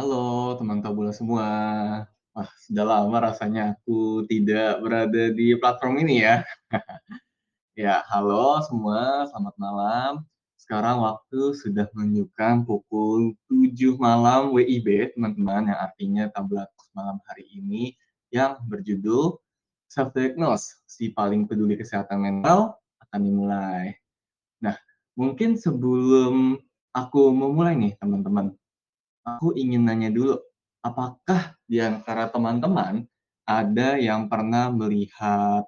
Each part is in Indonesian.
Halo teman Tabula semua. Wah, sudah lama rasanya aku tidak berada di platform ini ya. Ya, halo semua, selamat malam. Sekarang waktu sudah menunjukkan pukul 7 malam WIB, teman-teman, yang artinya tablet malam hari ini yang berjudul Self Diagnose, si paling peduli kesehatan mental akan dimulai. Nah, mungkin sebelum aku memulai nih, teman-teman, aku ingin nanya dulu, apakah di antara teman-teman ada yang pernah melihat,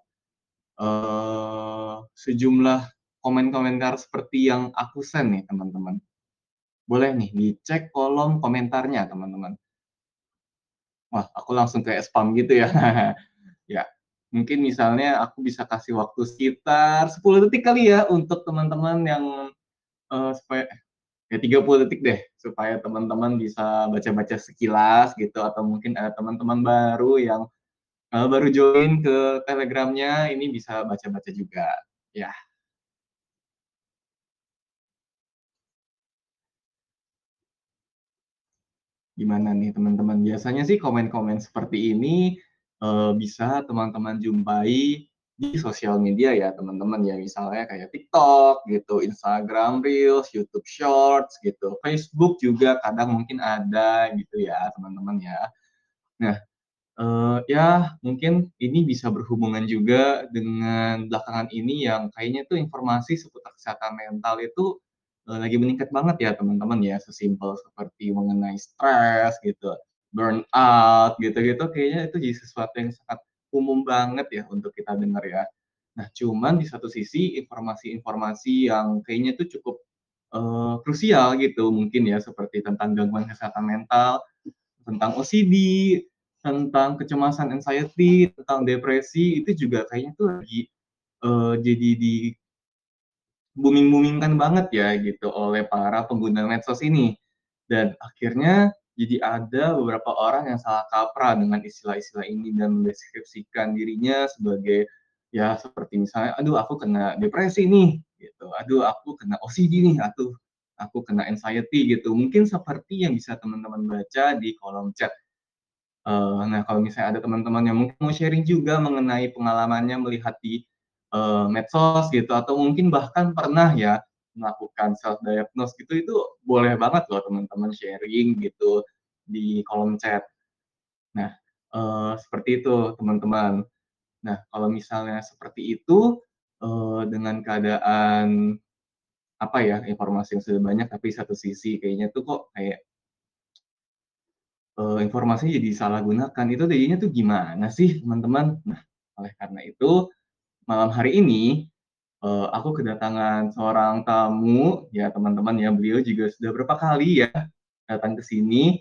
eee, sejumlah komen-komentar seperti yang aku send nih, teman-teman? Boleh nih dicek kolom komentarnya, teman-teman. Wah, aku langsung kayak spam gitu ya. Ya, mungkin misalnya aku bisa kasih waktu sekitar 10 detik kali ya untuk teman-teman yang, eee, supaya Ya 30 detik deh, supaya teman-teman bisa baca-baca sekilas gitu, atau mungkin ada teman-teman baru yang, eee, baru join ke Telegram-nya, ini bisa baca-baca juga. Ya, gimana nih teman-teman? Biasanya sih komen-komen seperti ini, eee, bisa teman-teman jumpai di sosial media ya teman-teman ya, misalnya kayak TikTok gitu, Instagram Reels, YouTube Shorts gitu, Facebook juga kadang mungkin ada gitu ya teman-teman ya. Nah Eee, ya mungkin ini bisa berhubungan juga dengan belakangan ini yang kayaknya tuh informasi seputar kesehatan mental itu, eee, lagi meningkat banget ya teman-teman ya, sesimpel seperti mengenai stres gitu, burnout gitu-gitu kayaknya itu jadi sesuatu yang sangat umum banget ya untuk kita dengar ya. Nah cuman di satu sisi informasi-informasi yang kayaknya itu cukup, eee, krusial gitu mungkin ya, seperti tentang gangguan kesehatan mental, tentang OCD, tentang kecemasan, anxiety, tentang depresi, itu juga kayaknya tuh lagi, eee, jadi di booming-booming-kan banget ya gitu oleh para pengguna medsos ini. Dan akhirnya jadi ada beberapa orang yang salah kaprah dengan istilah-istilah ini dan mendeskripsikan dirinya sebagai, ya seperti misalnya, "Aduh aku kena depresi nih," gitu, "Aduh aku kena OCD nih," "Aduh aku kena anxiety," gitu. Mungkin seperti yang bisa teman-teman baca di kolom chat. Eee, nah kalau misalnya ada teman-teman yang mungkin mau sharing juga mengenai pengalamannya melihat di, eee, medsos gitu atau mungkin bahkan pernah ya melakukan self diagnose gitu, itu boleh banget loh teman-teman sharing gitu di kolom chat. Nah, eee, seperti itu teman-teman. Nah kalau misalnya seperti itu, eee, dengan keadaan, apa ya, informasi yang sudah banyak tapi satu sisi kayaknya tuh kok kayak Eee, informasinya jadi disalahgunakan, itu jadinya tuh gimana sih, teman-teman? Nah, oleh karena itu, malam hari ini, eee, aku kedatangan seorang tamu, ya teman-teman ya, beliau juga sudah berapa kali ya datang ke sini,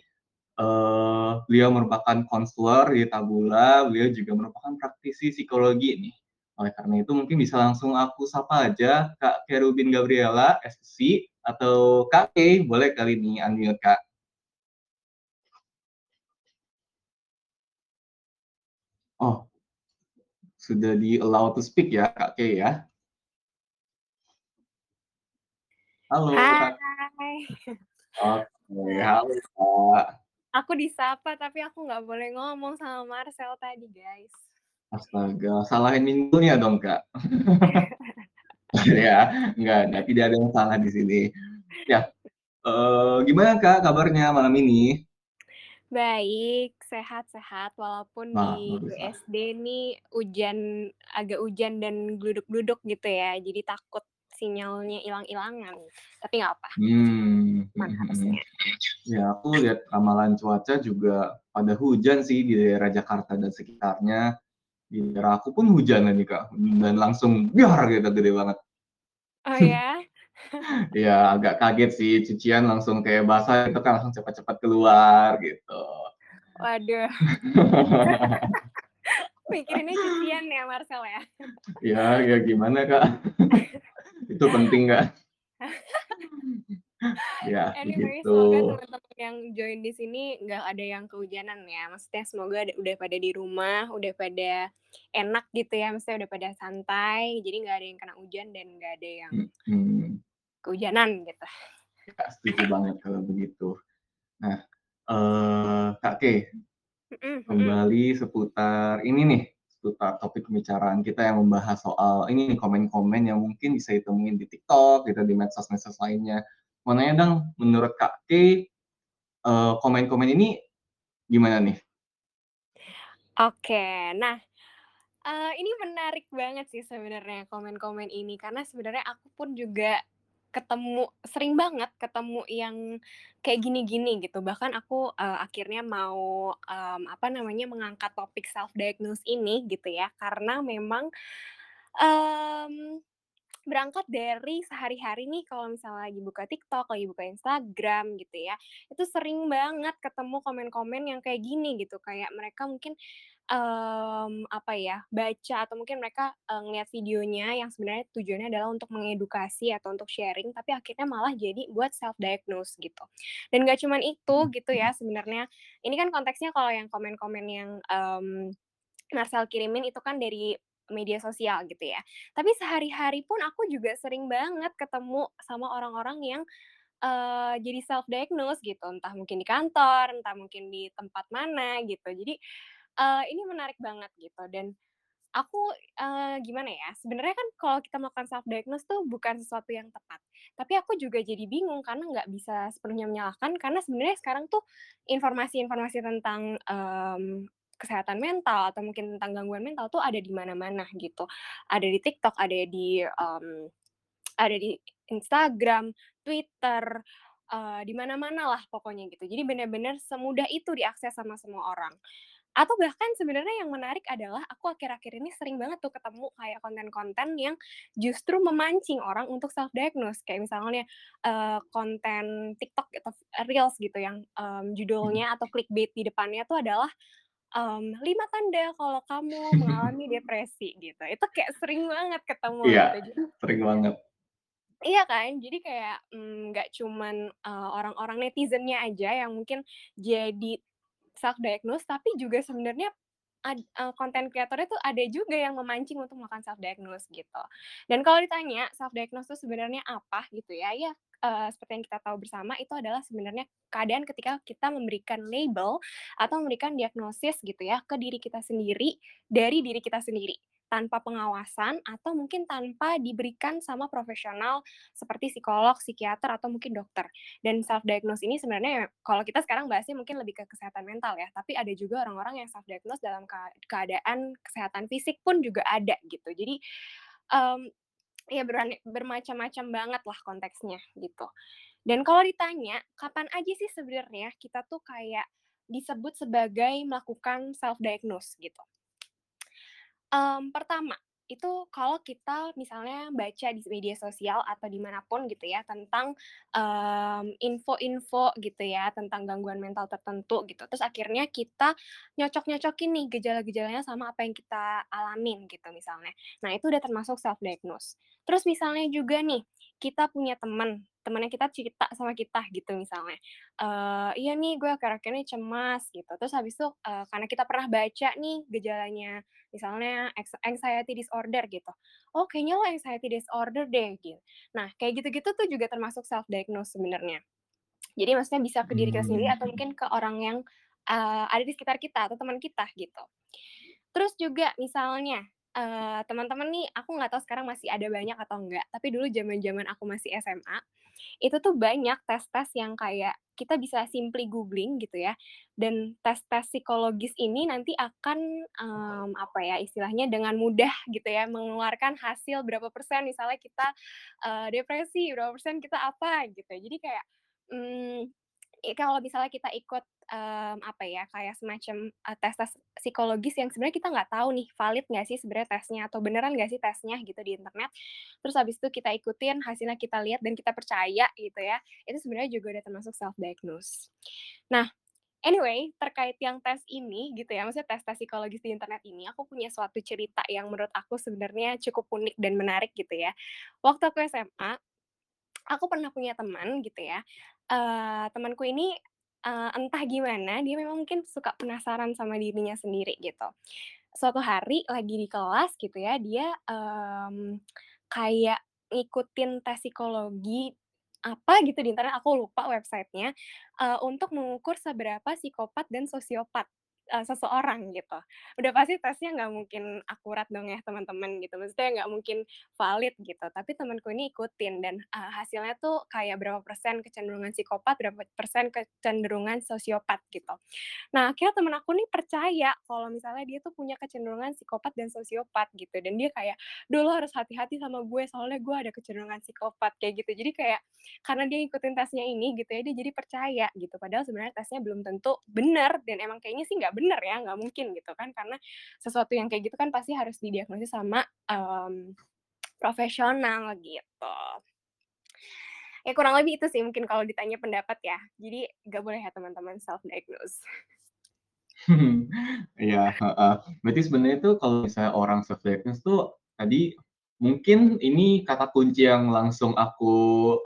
eee, beliau merupakan konselor di Tabula, beliau juga merupakan praktisi psikologi nih. Oleh karena itu mungkin bisa langsung aku sapa aja, Kak Kerubin Gabriela, SPSI, atau Kak Kay, boleh kali ini unmute, Kak. Oh, Sudah di-allow to speak ya, Kak Kay ya? Halo, Kak. Hai, Oke, nah, halo, Kak. Aku disapa tapi aku nggak boleh ngomong sama Marcel tadi, guys. Astaga, salahin minggunya dong, Kak. Ya, enggak enggak, tidak ada yang salah di sini. Ya, eee, gimana, Kak, kabarnya malam ini? Baik, sehat-sehat walaupun Wah, di. BSD nih hujan agak hujan dan gluduk-gluduk gitu ya, jadi takut sinyalnya hilang-hilangan, tapi nggak apa, Mmm, aman mhm mhm. harusnya. Ya, aku lihat ramalan cuaca juga pada hujan sih di daerah Jakarta dan sekitarnya. Di daerah aku pun hujan tadi, Kak, dan langsung biar gitu, gede banget. Oh ya? Iya, agak kaget sih, cucian langsung kayak basah gitu kan, langsung cepet-cepet keluar gitu. Waduh, mikirinnya cucian ya Marcel ya? Ya ya gimana, Kak, itu penting, Kak. Ya, Anyway, begitu. semoga teman-teman yang join di sini nggak ada yang kehujanan ya. Maksudnya semoga ada, udah pada di rumah, udah pada enak gitu ya. Maksudnya udah pada santai, jadi nggak ada yang kena hujan dan nggak ada yang Mhm. kehujanan gitu. Ya, setuju banget kalau begitu. Nah, eee, Oke, Mhm mhm. kembali seputar ini nih, topik pembicaraan kita yang membahas soal ini komen-komen yang mungkin bisa ditemuin di TikTok gitu, di medsos-medsos lainnya. Mau nanya dong, menurut Kak K, eee, komen-komen ini gimana nih? Oke, nah, eee, ini menarik banget sih sebenarnya komen-komen ini, karena sebenarnya aku pun juga ketemu sering banget ketemu yang kayak gini-gini gitu. Bahkan aku, eee, akhirnya mau, mmm, apa namanya, mengangkat topik self diagnose ini gitu ya, karena memang, mmm, berangkat dari sehari-hari nih kalau misalnya lagi buka TikTok, lagi buka Instagram gitu ya, itu sering banget ketemu komen-komen yang kayak gini gitu. Kayak mereka mungkin, mmm, apa ya, baca atau mungkin mereka, eee, ngelihat videonya yang sebenarnya tujuannya adalah untuk mengedukasi atau untuk sharing, tapi akhirnya malah jadi buat self diagnose gitu. Dan nggak cuman itu Mhm gitu ya sebenarnya, ini kan konteksnya kalau yang komen-komen yang, mmm, Marcel kirimin itu kan dari media sosial gitu ya. Tapi sehari-hari pun aku juga sering banget ketemu sama orang-orang yang, eee, jadi self diagnose gitu, entah mungkin di kantor, entah mungkin di tempat mana gitu. Jadi, eee, ini menarik banget gitu dan aku, eee, gimana ya, sebenarnya kan kalau kita melakukan self diagnose tuh bukan sesuatu yang tepat. Tapi aku juga jadi bingung karena nggak bisa sepenuhnya menyalahkan, karena sebenarnya sekarang tuh informasi-informasi tentang, mmm, kesehatan mental atau mungkin tentang gangguan mental tuh ada di mana-mana gitu. Ada di TikTok, ada di, mmm, ada di Instagram, Twitter, eee, di mana-mana lah pokoknya gitu. Jadi bener-bener semudah itu diakses sama semua orang. Atau bahkan sebenarnya yang menarik adalah aku akhir-akhir ini sering banget tuh ketemu kayak konten-konten yang justru memancing orang untuk self diagnose. Kayak misalnya, eee, konten TikTok atau reels gitu yang, Mhm. judulnya atau clickbait di depannya tuh adalah, mmm, "5 tanda kalau kamu mengalami depresi," gitu. Itu kayak sering banget ketemu Iya, gitu. Sering banget. Iya kan? Jadi kayak, mmm, nggak cuman, eee, orang-orang netizen-nya aja yang mungkin jadi self diagnose, tapi juga sebenarnya konten kreatornya tuh ada juga yang memancing untuk melakukan self diagnose gitu. Dan kalau ditanya self diagnose itu sebenarnya apa gitu ya, ya, eee, seperti yang kita tahu bersama itu adalah sebenarnya keadaan ketika kita memberikan label atau memberikan diagnosis gitu ya ke diri kita sendiri, dari diri kita sendiri, tanpa pengawasan atau mungkin tanpa diberikan sama profesional seperti psikolog, psikiater, atau mungkin dokter. Dan self diagnose ini sebenarnya kalau kita sekarang bahasnya mungkin lebih ke kesehatan mental ya, tapi ada juga orang-orang yang self diagnose dalam kea keadaan kesehatan fisik pun juga ada gitu. Jadi, mmm, ya bermacam-macam banget lah konteksnya gitu. Dan kalau ditanya, kapan aja sih sebenarnya kita tuh kayak disebut sebagai melakukan self diagnose gitu? Mmm, pertama, itu kalau kita misalnya baca di media sosial atau di mana pun gitu ya tentang, mmm, info-info gitu ya tentang gangguan mental tertentu gitu, terus akhirnya kita nyocok-nyocokin nih gejala-gejalanya sama apa yang kita alamin gitu misalnya. Nah itu udah termasuk self diagnose. Terus misalnya juga nih, kita punya temen, temennya kita cerita sama kita gitu misalnya, eee, "Iya nih gue akhir-akhir ini cemas," gitu, terus habis itu, eee, karena kita pernah baca nih gejalanya Misalnya anxiety disorder gitu, "Oh kayaknya lo anxiety disorder deh," gitu. Nah kayak gitu-gitu tuh juga termasuk self diagnose sebenarnya. Jadi maksudnya bisa ke diri kita sendiri Mmm, atau mungkin ke orang yang, eee, ada di sekitar kita atau teman kita gitu. Terus juga misalnya, eee, teman-teman nih aku nggak tahu sekarang masih ada banyak atau enggak, tapi dulu zaman-zaman aku masih SMA, itu tuh banyak tes-tes yang kayak kita bisa simply googling gitu ya, dan tes-tes psikologis ini nanti akan, mmm, apa ya, istilahnya dengan mudah gitu ya, mengeluarkan hasil berapa persen misalnya kita, eee, depresi, berapa persen kita apa gitu. Jadi kayak, i kalau misalnya kita ikut, mmm, apa ya, kayak semacam, eee, tes-tes psikologis yang sebenarnya kita nggak tahu nih valid nggak sih sebenarnya tesnya atau beneran nggak sih tesnya gitu di internet. Terus habis itu kita ikutin, hasilnya kita lihat dan kita percaya gitu ya, itu sebenarnya juga udah termasuk self diagnose. Nah, anyway, terkait yang tes ini gitu ya, maksudnya tes-tes psikologis di internet ini, aku punya suatu cerita yang menurut aku sebenarnya cukup unik dan menarik gitu ya. Waktu aku SMA, aku pernah punya teman gitu ya, eee, temanku ini, eee, entah gimana dia memang mungkin suka penasaran sama dirinya sendiri gitu. Suatu hari lagi di kelas gitu ya, dia, mmm, kayak ngikutin tes psikologi apa gitu di internet, aku lupa website-nya, eee, untuk mengukur seberapa psikopat dan sosiopat, eee, seseorang gitu. Udah pasti tesnya nggak mungkin akurat dong ya teman-teman gitu, maksudnya nggak mungkin valid gitu, tapi temenku ini ikutin dan, eee, hasilnya tuh kayak berapa persen kecenderungan psikopat, berapa persen kecenderungan sosiopat gitu. Nah, akhirnya temen aku nih percaya kalau misalnya dia tuh punya kecenderungan psikopat dan sosiopat gitu, dan dia kayak, "Duh, lo harus hati-hati sama gue, soalnya gue ada kecenderungan psikopat," kayak gitu. Jadi kayak karena dia ngikutin tesnya ini gitu ya, dia jadi percaya gitu, padahal sebenarnya tesnya belum tentu bener dan emang kayaknya sih nggak bener ya, nggak mungkin gitu kan, karena sesuatu yang kayak gitu kan pasti harus didiagnosis sama, mmm, profesional gitu. Ya kurang lebih itu sih mungkin kalau ditanya pendapat ya. Jadi nggak boleh ya teman-teman self diagnose. Iya, heeh. Berarti sebenarnya tuh kalau misalnya orang self diagnose tuh tadi mungkin ini kata kunci yang langsung aku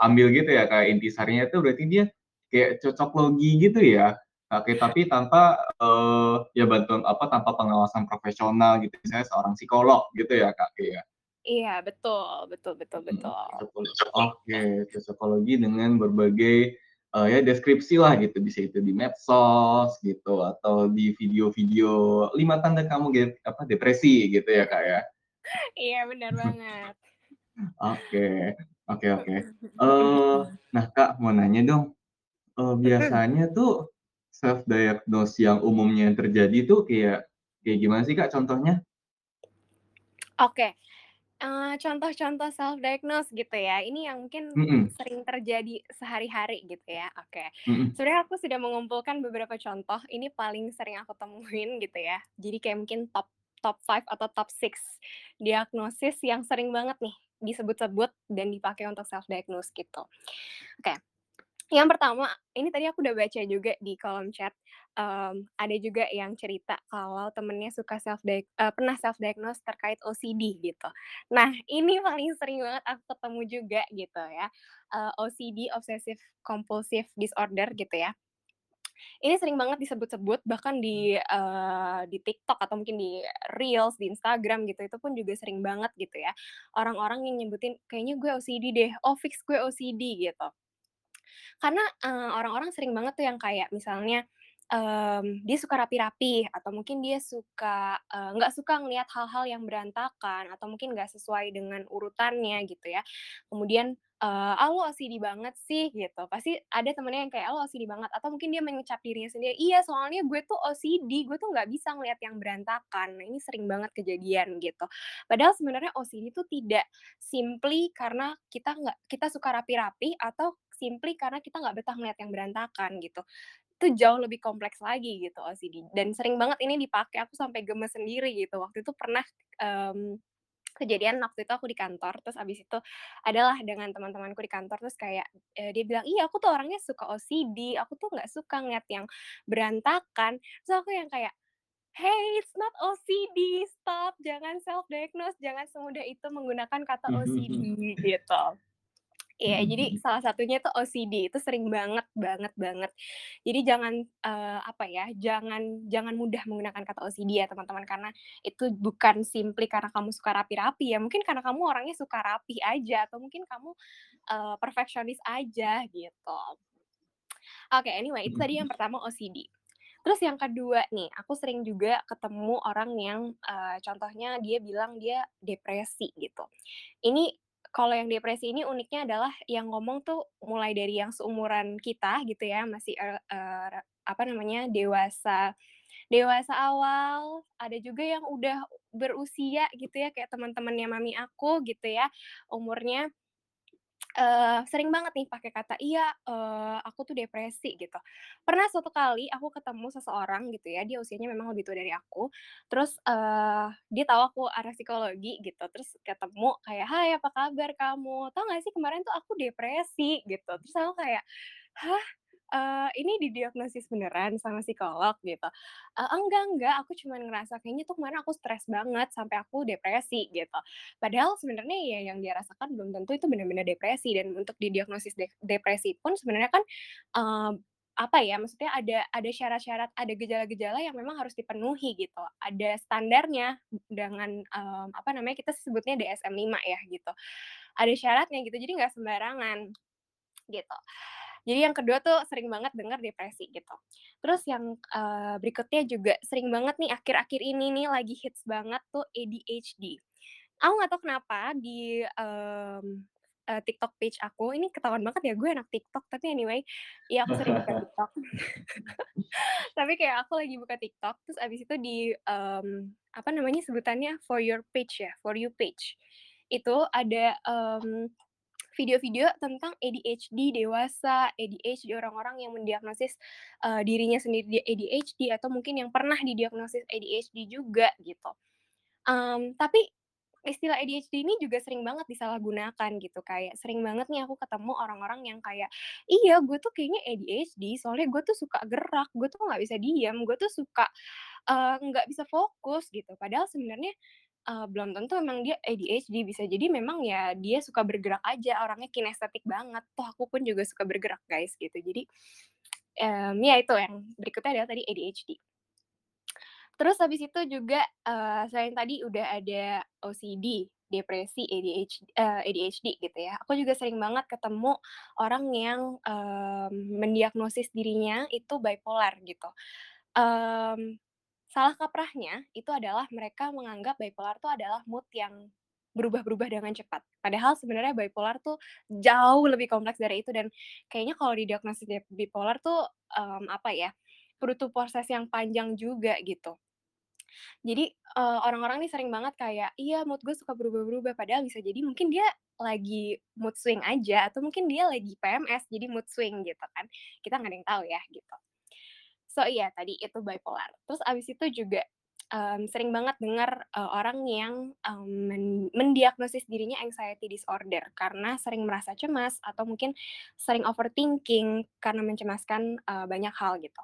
ambil gitu ya, kayak intisarinya tuh berarti dia kayak cocok logi gitu ya? Oke, tapi tanpa, eee, ya bantuan apa, tanpa pengawasan profesional gitu, misalnya seorang psikolog gitu ya, Kak, ya? Iya, betul betul betul Mhm, betul. oke, cocokologi dengan berbagai, eee, ya deskripsi lah gitu, bisa itu di medsos gitu, atau di video-video 5 tanda kamu ge apa, depresi gitu ya, Kak, ya? Iya, bener banget. Oke, oke oke. Mhm. nah, Kak, mau nanya dong, Mhm. biasanya tuh self diagnose yang umumnya terjadi tuh kayak kayak gimana sih, Kak, contohnya? Oke, eee, contoh-contoh self diagnose gitu ya, ini yang mungkin Mhm. sering terjadi sehari-hari gitu ya, oke. Mhm. Sebenarnya aku sudah mengumpulkan beberapa contoh, ini paling sering aku temuin gitu ya. Jadi kayak mungkin top top 5 atau top 6 diagnosis yang sering banget nih disebut-sebut dan dipakai untuk self diagnose gitu. Oke, yang pertama, ini tadi aku udah baca juga di kolom chat, mmm, ada juga yang cerita kalau temennya suka self eee, pernah self diagnose terkait OCD gitu. Nah, ini paling sering banget aku ketemu juga gitu ya, eee, OCD, obsessive compulsive disorder gitu ya. Ini sering banget disebut-sebut bahkan di, eee, di TikTok atau mungkin di reels, di Instagram gitu, itu pun juga sering banget gitu ya, orang-orang yang nyebutin, "Kayaknya gue OCD deh, oh fix gue OCD," gitu. Karena, eee, orang-orang sering banget tuh yang kayak misalnya, mmm, dia suka rapi-rapi atau mungkin dia suka, nggak suka ngelihat hal-hal yang berantakan atau mungkin nggak sesuai dengan urutannya gitu ya. Kemudian, eee, "Ah, lu OCD banget sih," gitu. Pasti ada temennya yang kayak, "Ah, lu OCD banget," atau mungkin dia mengecap dirinya sendiri, "Iya, soalnya gue tuh OCD, gue tuh nggak bisa ngelihat yang berantakan." Nah, ini sering banget kejadian gitu. Padahal sebenarnya OCD itu tidak simply karena kita nggak kita suka rapi-rapi atau simply karena kita nggak betah ngelihat yang berantakan gitu. Itu jauh lebih kompleks lagi gitu OCD dan sering banget ini dipakai, aku sampai gemes sendiri gitu. Waktu itu pernah, mmm, kejadian waktu itu aku di kantor, terus habis itu adalah dengan teman-temanku di kantor, terus kayak, eee, dia bilang, "Iya, aku tuh orangnya suka OCD, aku tuh nggak suka ngelihat yang berantakan." Terus aku yang kayak, "Hey, it's not OCD, stop, jangan self diagnose, jangan semudah itu menggunakan kata OCD," gitu. Iya, Mhm jadi mhm. salah satunya tuh OCD, itu sering banget banget banget. Jadi jangan, eee, apa ya, jangan jangan mudah menggunakan kata OCD ya teman-teman, karena itu bukan simply karena kamu suka rapi-rapi ya, mungkin karena kamu orangnya suka rapi aja atau mungkin kamu, eee, perfeksionis aja gitu. Oke, anyway itu Mhm tadi mhm. yang pertama OCD. Terus yang kedua nih, aku sering juga ketemu orang yang, eee, contohnya dia bilang dia depresi gitu. Ini kalau yang depresi ini uniknya adalah yang ngomong tuh mulai dari yang seumuran kita gitu ya, masih, re apa namanya, dewasa dewasa awal, ada juga yang udah berusia gitu ya, kayak teman-temannya mami aku gitu ya, umurnya Eee, sering banget nih pakai kata, "Iya, eee, aku tuh depresi," gitu. Pernah suatu kali aku ketemu seseorang gitu ya, dia usianya memang lebih tua dari aku, terus, eee, dia tahu aku arah psikologi gitu, terus ketemu kayak, "Hai, apa kabar kamu? Tahu nggak sih kemarin tuh aku depresi," gitu. Terus aku kayak, "Hah? Eee, ini didiagnosis beneran sama psikolog?" Gitu. Eee, "Enggak enggak, aku cuman ngerasa kayaknya tuh kemarin aku stres banget sampai aku depresi," gitu. Padahal sebenarnya ya yang dia rasakan belum tentu itu benar-benar depresi dan untuk didiagnosis dek depresi pun sebenarnya kan, eee, apa ya, maksudnya ada ada syarat-syarat, ada gejala-gejala yang memang harus dipenuhi gitu. Ada standarnya dengan, mmm, apa namanya, kita sebutnya DSM-5 ya gitu. Ada syaratnya gitu, jadi nggak sembarangan. gitu. Jadi yang kedua tuh sering banget denger depresi gitu. Terus yang, eee, berikutnya juga sering banget nih akhir-akhir ini nih lagi hits banget tuh ADHD. Aku nggak tahu kenapa di, mmm, eee, TikTok page aku ini ketahuan banget ya gue anak TikTok, tapi anyway, ya aku sering buka TikTok. Tapi kayak aku lagi buka TikTok, terus abis itu di, mmm, apa namanya sebutannya, For Your Page ya, For You page. Itu ada, mmm, video-video tentang ADHD dewasa, ADHD orang-orang yang mendiagnosis, eee, dirinya sendiri dia ADHD atau mungkin yang pernah didiagnosis ADHD juga gitu. Mmm, tapi istilah ADHD ini juga sering banget disalahgunakan gitu, kayak sering banget nih aku ketemu orang-orang yang kayak, "Iya, gue tuh kayaknya ADHD, soalnya gue tuh suka gerak, gue tuh nggak bisa diam, gue tuh suka, eee, nggak bisa fokus," gitu. Padahal sebenarnya, eee, belum tentu emang dia ADHD, bisa jadi memang ya dia suka bergerak aja, orangnya kinestetik banget. Toh aku pun juga suka bergerak, guys, gitu. Jadi, mmm, ya itu yang berikutnya adalah tadi ADHD. Terus habis itu juga, eee, selain tadi udah ada OCD, depresi, ADH eee, ADHD gitu ya, aku juga sering banget ketemu orang yang, mmm, mendiagnosis dirinya itu bipolar gitu. Mmm, salah kaprahnya itu adalah mereka menganggap bipolar itu adalah mood yang berubah-berubah dengan cepat. Padahal sebenarnya bipolar tuh jauh lebih kompleks dari itu dan kayaknya kalau didiagnosis dia bipolar tuh, mmm, apa ya, butuh proses yang panjang juga gitu. Jadi, eee, orang-orang nih sering banget kayak, "Iya, mood gue suka berubah-berubah," padahal bisa jadi mungkin dia lagi mood swing aja atau mungkin dia lagi PMS jadi mood swing gitu kan, kita nggak ada yang tahu ya gitu. So iya tadi itu bipolar. Terus abis itu juga, mmm, sering banget denger, eee, orang yang, men mendiagnosis dirinya anxiety disorder karena sering merasa cemas atau mungkin sering overthinking karena mencemaskan, eee, banyak hal gitu.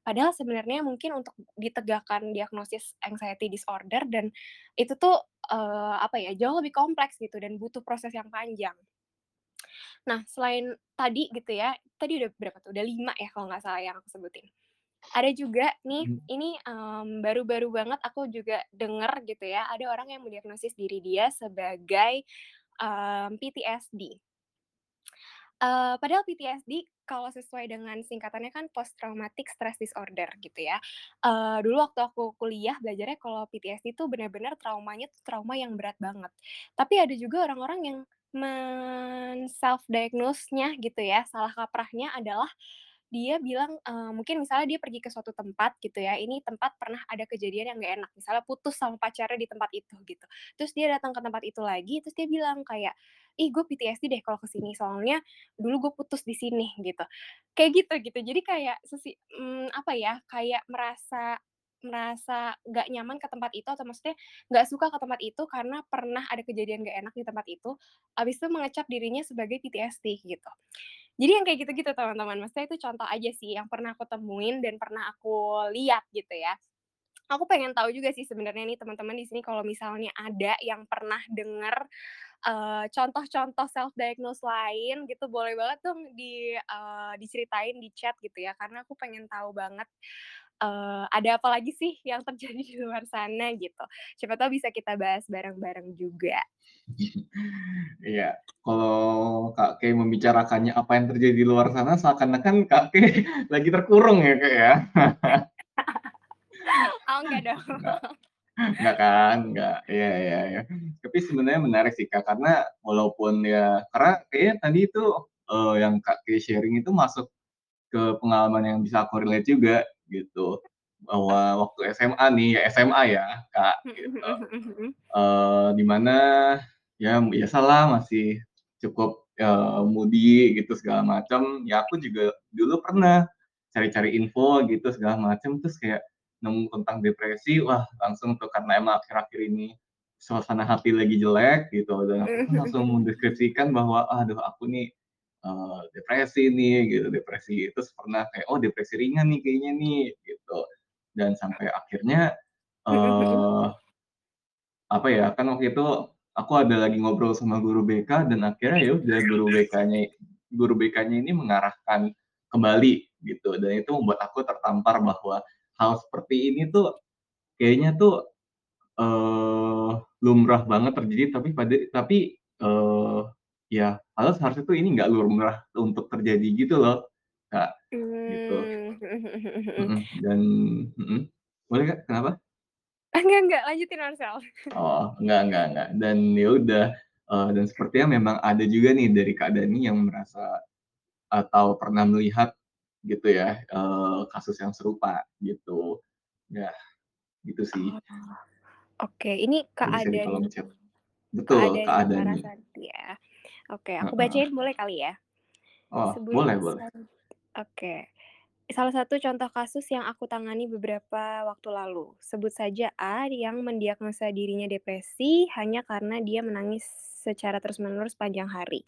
Padahal sebenarnya mungkin untuk ditegakkan diagnosis anxiety disorder dan itu tuh, eee, apa ya, jauh lebih kompleks gitu dan butuh proses yang panjang. Nah, selain tadi gitu ya, tadi udah berapa tuh, udah 5 ya kalau nggak salah yang aku sebutin. Ada juga nih, Mmm. ini, mmm, baru-baru banget aku juga denger gitu ya, ada orang yang mendiagnosis diri dia sebagai, mmm, PTSD. Eee, padahal PTSD kalau sesuai dengan singkatannya kan Post Traumatic Stress Disorder gitu ya. Eee, dulu waktu aku kuliah belajarnya kalau PTSD itu benar-benar traumanya tuh trauma yang berat banget. Tapi ada juga orang-orang yang men-self diagnose-nya gitu ya, salah kaprahnya adalah dia bilang, eee, mungkin misalnya dia pergi ke suatu tempat gitu ya, ini tempat pernah ada kejadian yang nggak enak, misalnya putus sama pacarnya di tempat itu gitu. Terus dia datang ke tempat itu lagi, terus dia bilang kayak, "Ih, gue PTSD deh kalau ke sini, soalnya dulu gue putus di sini," gitu. Kayak gitu gitu. Jadi kayak sesi mmm, apa ya, kayak merasa merasa nggak nyaman ke tempat itu atau maksudnya nggak suka ke tempat itu karena pernah ada kejadian nggak enak di tempat itu, habis itu mengecap dirinya sebagai PTSD gitu. Jadi yang kayak gitu-gitu teman-teman, maksudnya itu contoh aja sih yang pernah aku temuin dan pernah aku lihat gitu ya. Aku pengen tahu juga sih sebenarnya nih teman-teman di sini kalau misalnya ada yang pernah denger, eee, contoh-contoh self diagnose lain gitu, boleh banget dong di eee, diceritain di chat gitu ya, karena aku pengen tahu banget, eee, ada apa lagi sih yang terjadi di luar sana gitu. Siapa tahu bisa kita bahas bareng-bareng juga. Iya, kalau Kak Kay membicarakannya apa yang terjadi di luar sana seakan-akan Kak Kay lagi terkurung ya, Kak, ya. Oh, enggak dong. Enggak enggak kan? Enggak, iya iya iya. Tapi sebenarnya menarik sih, Kak, karena walaupun ya karena kayaknya tadi itu, eee, yang Kak Kay sharing itu masuk ke pengalaman yang bisa aku relate juga gitu. Bahwa waktu SMA nih, ya SMA ya, Kak, Mhm gitu. mhm mhm mhm. Eee, di mana ya biasalah masih cukup, eee, moody gitu segala macam, ya aku juga dulu pernah cari-cari info gitu segala macam, terus kayak nemu tentang depresi, wah langsung tuh karena emang akhir-akhir ini suasana hati lagi jelek gitu dan langsung mendeskripsikan bahwa, "Aduh aku nih, eee, depresi nih," gitu, depresi terus pernah kayak, "Oh depresi ringan nih kayaknya nih," gitu. Dan sampai akhirnya, eee apa ya, kan waktu itu aku ada lagi ngobrol sama guru BK dan akhirnya ya udah guru BK-nya guru BK-nya ini mengarahkan kembali gitu dan itu membuat aku tertampar bahwa hal seperti ini tuh kayaknya tuh, eee, lumrah banget terjadi tapi pada tapi, eee, ya padahal seharusnya tuh ini nggak lumrah untuk terjadi gitu loh, Kak, gitu. Mhm. Mhm, dan mhm, boleh, Kak, kenapa? Enggak enggak, lanjutin Marcel. Oh, enggak enggak enggak, dan ya udah, eee, dan sepertinya memang ada juga nih dari Kak Dani yang merasa atau pernah melihat gitu ya, eee, kasus yang serupa gitu. Ya, gitu sih. Oh, oke, ini Kak. Kak Betul, Kak. Larasati ya. Oke, aku bacain boleh kali ya? Oh, Sebut boleh boleh. oke. Salah satu contoh kasus yang aku tangani beberapa waktu lalu. Sebut saja A yang mendiagnosa dirinya depresi hanya karena dia menangis secara terus-menerus sepanjang hari.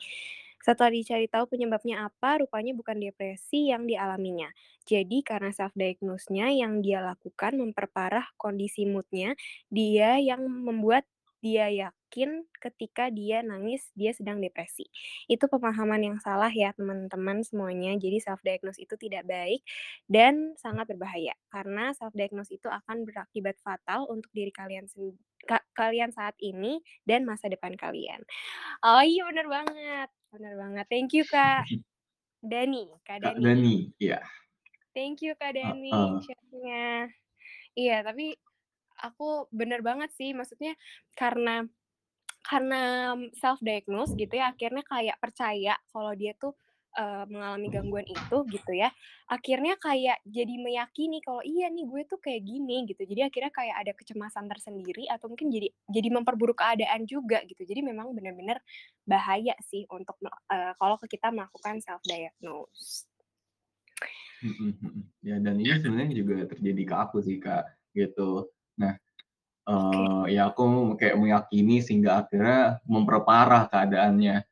Setelah dicari tahu penyebabnya apa, rupanya bukan depresi yang dialaminya. Jadi karena self diagnose-nya yang dia lakukan memperparah kondisi mood-nya, dia yang membuat dia yakin ketika dia nangis, dia sedang depresi. Itu pemahaman yang salah ya teman-teman semuanya. Jadi self diagnose itu tidak baik dan sangat berbahaya. Karena self diagnose itu akan berakibat fatal untuk diri kalian ka kalian saat ini dan masa depan kalian. Oh iya bener banget bener banget. Thank you Kak Dani Kak Kak Dani. Dani, iya. Thank you Kak Dani Heeh. share-nya. Iya, tapi aku bener banget sih, maksudnya karena karena self diagnose gitu ya, akhirnya kayak percaya kalau dia tuh, mengalami gangguan itu gitu ya, akhirnya kayak jadi meyakini kalau, "Iya nih gue tuh kayak gini," gitu. Jadi akhirnya kayak ada kecemasan tersendiri atau mungkin jadi jadi memperburuk keadaan juga gitu. Jadi memang bener-bener bahaya sih untuk eee, kalau kita melakukan self diagnose. Ya dan ini sebenarnya juga terjadi ke aku sih, Kak, gitu. Nah, Oke. eee, ya aku kayak meyakini sehingga akhirnya memperparah keadaannya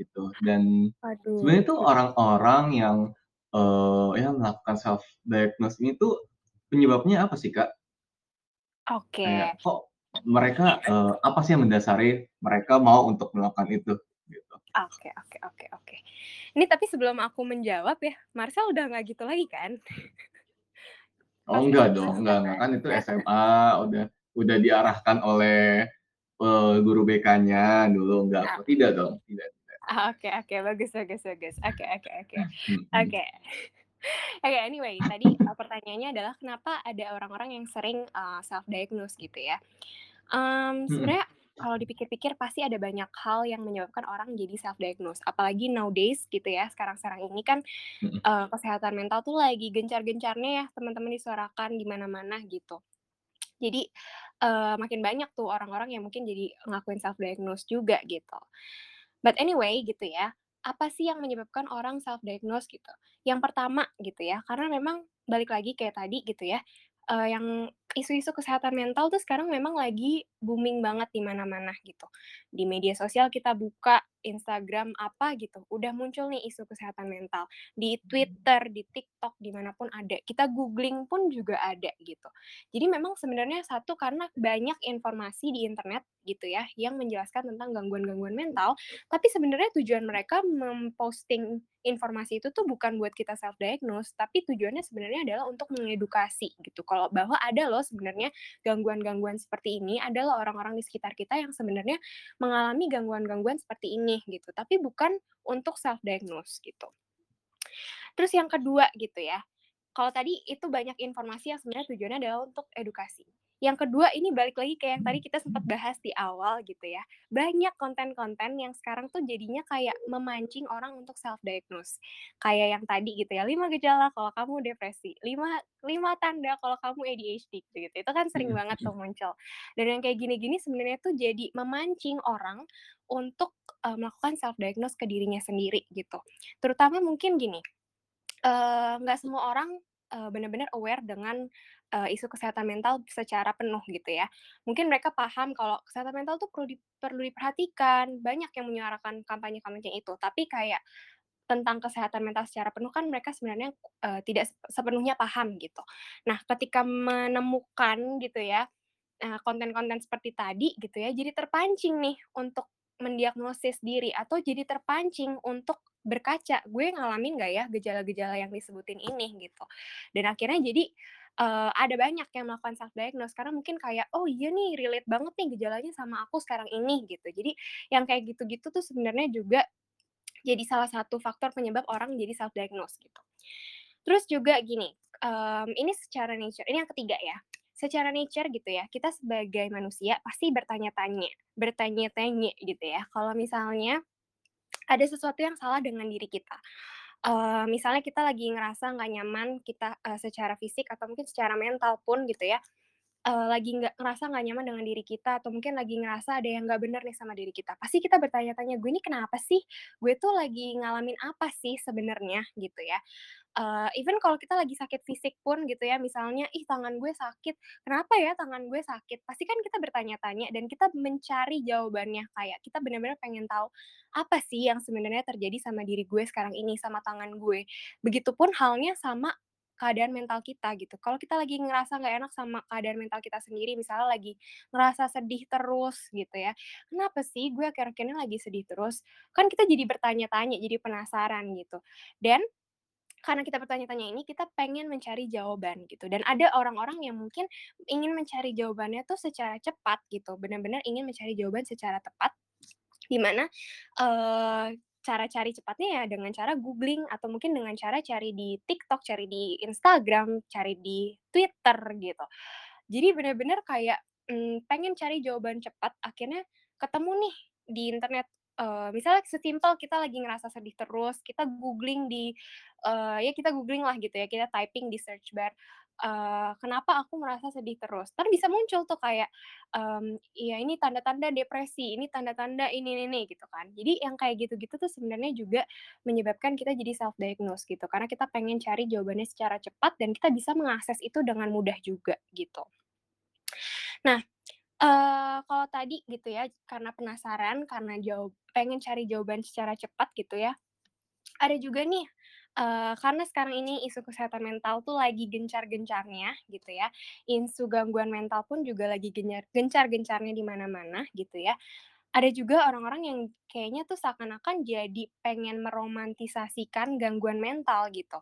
gitu. Dan Waduh, sebenarnya tuh orang-orang yang, eee, ya melakukan self diagnose ini tuh penyebabnya apa sih, Kak? Oke. Kayak kok mereka, eee, apa sih yang mendasari mereka mau untuk melakukan itu? Gitu. Oke oke oke oke. Ini tapi sebelum aku menjawab ya, Marcel udah nggak gitu lagi kan? Oh enggak dong, enggak enggak, kan? itu SMA udah udah diarahkan oleh, eee, guru BK-nya dulu, enggak Ah tidak dong, tidak tidak. ah, oke oke, bagus bagus bagus. Oke oke oke. Mhm. Oke. Oke, anyway, tadi, eee, pertanyaannya adalah kenapa ada orang-orang yang sering, eee, self diagnose gitu ya. Mhm. sebenarnya kalau dipikir-pikir pasti ada banyak hal yang menyebabkan orang jadi self diagnose, apalagi nowadays gitu ya, sekarang-sekarang ini kan, eee, kesehatan mental tuh lagi gencar-gencarnya ya teman-teman disuarakan di mana-mana gitu. Jadi, eee, makin banyak tuh orang-orang yang mungkin jadi ngelakuin self diagnose juga gitu. But anyway gitu ya, apa sih yang menyebabkan orang self diagnose gitu? Yang pertama gitu ya, karena memang balik lagi kayak tadi gitu ya, eee, yang isu-isu kesehatan mental tuh sekarang memang lagi booming banget di mana-mana gitu. Di media sosial kita buka Instagram apa gitu, udah muncul nih isu kesehatan mental. Di Twitter, di TikTok, di mana pun ada. Kita googling pun juga ada gitu. Jadi memang sebenarnya satu karena banyak informasi di internet gitu ya, yang menjelaskan tentang gangguan-gangguan mental, tapi sebenarnya tujuan mereka memposting informasi itu tuh bukan buat kita self diagnose, tapi tujuannya sebenarnya adalah untuk mengedukasi gitu, kalau bahwa ada loh sebenarnya gangguan-gangguan seperti ini, ada loh orang-orang di sekitar kita yang sebenarnya mengalami gangguan-gangguan seperti ini gitu, tapi bukan untuk self diagnose gitu. Terus yang kedua gitu ya, kalau tadi itu banyak informasi yang sebenarnya tujuannya adalah untuk edukasi. Yang kedua ini balik lagi kayak yang tadi kita sempat bahas di awal gitu ya, banyak konten-konten yang sekarang tuh jadinya kayak memancing orang untuk self diagnose. Kayak yang tadi gitu ya, 5 gejala kalau kamu depresi, 5 5 tanda kalau kamu ADHD gitu, itu kan sering Mhm banget tuh muncul. Dan yang kayak gini-gini sebenarnya tuh jadi memancing orang untuk, eee, melakukan self diagnose ke dirinya sendiri gitu. Terutama mungkin gini, nggak semua orang, eee, benar-benar aware dengan, eee, isu kesehatan mental secara penuh gitu ya. Mungkin mereka paham kalau kesehatan mental tuh perlu di perlu diperhatikan, banyak yang menyuarakan kampanye-kampanye itu, tapi kayak tentang kesehatan mental secara penuh kan mereka sebenarnya, eee, tidak sep sepenuhnya paham gitu. Nah, ketika menemukan gitu ya, eee, konten-konten seperti tadi gitu ya, jadi terpancing nih untuk mendiagnosis diri atau jadi terpancing untuk berkaca, "Gue ngalamin nggak ya gejala-gejala yang disebutin ini?" Gitu. Dan akhirnya jadi, eee, ada banyak yang melakukan self diagnose karena mungkin kayak, "Oh iya nih relate banget nih gejalanya sama aku sekarang ini," gitu. Jadi yang kayak gitu-gitu tuh sebenarnya juga jadi salah satu faktor penyebab orang jadi self diagnose gitu. Terus juga gini, mmm, ini secara nature ini yang ketiga ya, secara nature gitu ya, kita sebagai manusia pasti bertanya-tanya bertanya-tanya gitu ya, kalau misalnya ada sesuatu yang salah dengan diri kita. Eee, misalnya kita lagi ngerasa nggak nyaman, kita, eee, secara fisik atau mungkin secara mental pun gitu ya, eee, lagi nggak ngerasa nggak nyaman dengan diri kita atau mungkin lagi ngerasa ada yang nggak bener nih sama diri kita. Pasti kita bertanya-tanya, "Gue ini kenapa sih? Gue tuh lagi ngalamin apa sih sebenarnya?" Gitu ya. Eee, even kalau kita lagi sakit fisik pun gitu ya, misalnya, "Ih, tangan gue sakit, kenapa ya tangan gue sakit?" Pasti kan kita bertanya-tanya dan kita mencari jawabannya, kayak kita benar-benar pengen tahu, apa sih yang sebenarnya terjadi sama diri gue sekarang ini, sama tangan gue. Begitupun halnya sama keadaan mental kita gitu. Kalau kita lagi ngerasa nggak enak sama keadaan mental kita sendiri, misalnya lagi ngerasa sedih terus gitu ya, "Kenapa sih gue akhir-akhir ini lagi sedih terus?" Kan kita jadi bertanya-tanya, jadi penasaran gitu. Dan karena kita bertanya-tanya ini, kita pengen mencari jawaban gitu, dan ada orang-orang yang mungkin ingin mencari jawabannya tuh secara cepat gitu, benar-benar ingin mencari jawaban secara tepat, di mana, eee, cara cari cepatnya ya dengan cara googling atau mungkin dengan cara cari di TikTok, cari di Instagram, cari di Twitter gitu. Jadi benar-benar kayak, mmm, pengen cari jawaban cepat, akhirnya ketemu nih di internet, eee, misalnya sesimpel kita lagi ngerasa sedih terus, kita googling di eee, ya kita googling lah gitu ya, kita typing di search bar, "Kenapa aku merasa sedih terus?" Entar bisa muncul tuh kayak, mmm, iya ini tanda-tanda depresi, ini tanda-tanda ini ini ini, gitu kan. Jadi yang kayak gitu-gitu tuh sebenarnya juga menyebabkan kita jadi self diagnose gitu, karena kita pengen cari jawabannya secara cepat dan kita bisa mengakses itu dengan mudah juga, gitu. Nah, eee, kalau tadi gitu ya, karena penasaran, karena jawab pengen cari jawaban secara cepat gitu ya, ada juga nih, karena sekarang ini isu kesehatan mental tuh lagi gencar-gencarnya gitu ya, isu gangguan mental pun juga lagi gencar-gencarnya di mana-mana gitu ya. Ada juga orang-orang yang kayaknya tuh seakan-akan jadi pengen meromantisasikan gangguan mental gitu.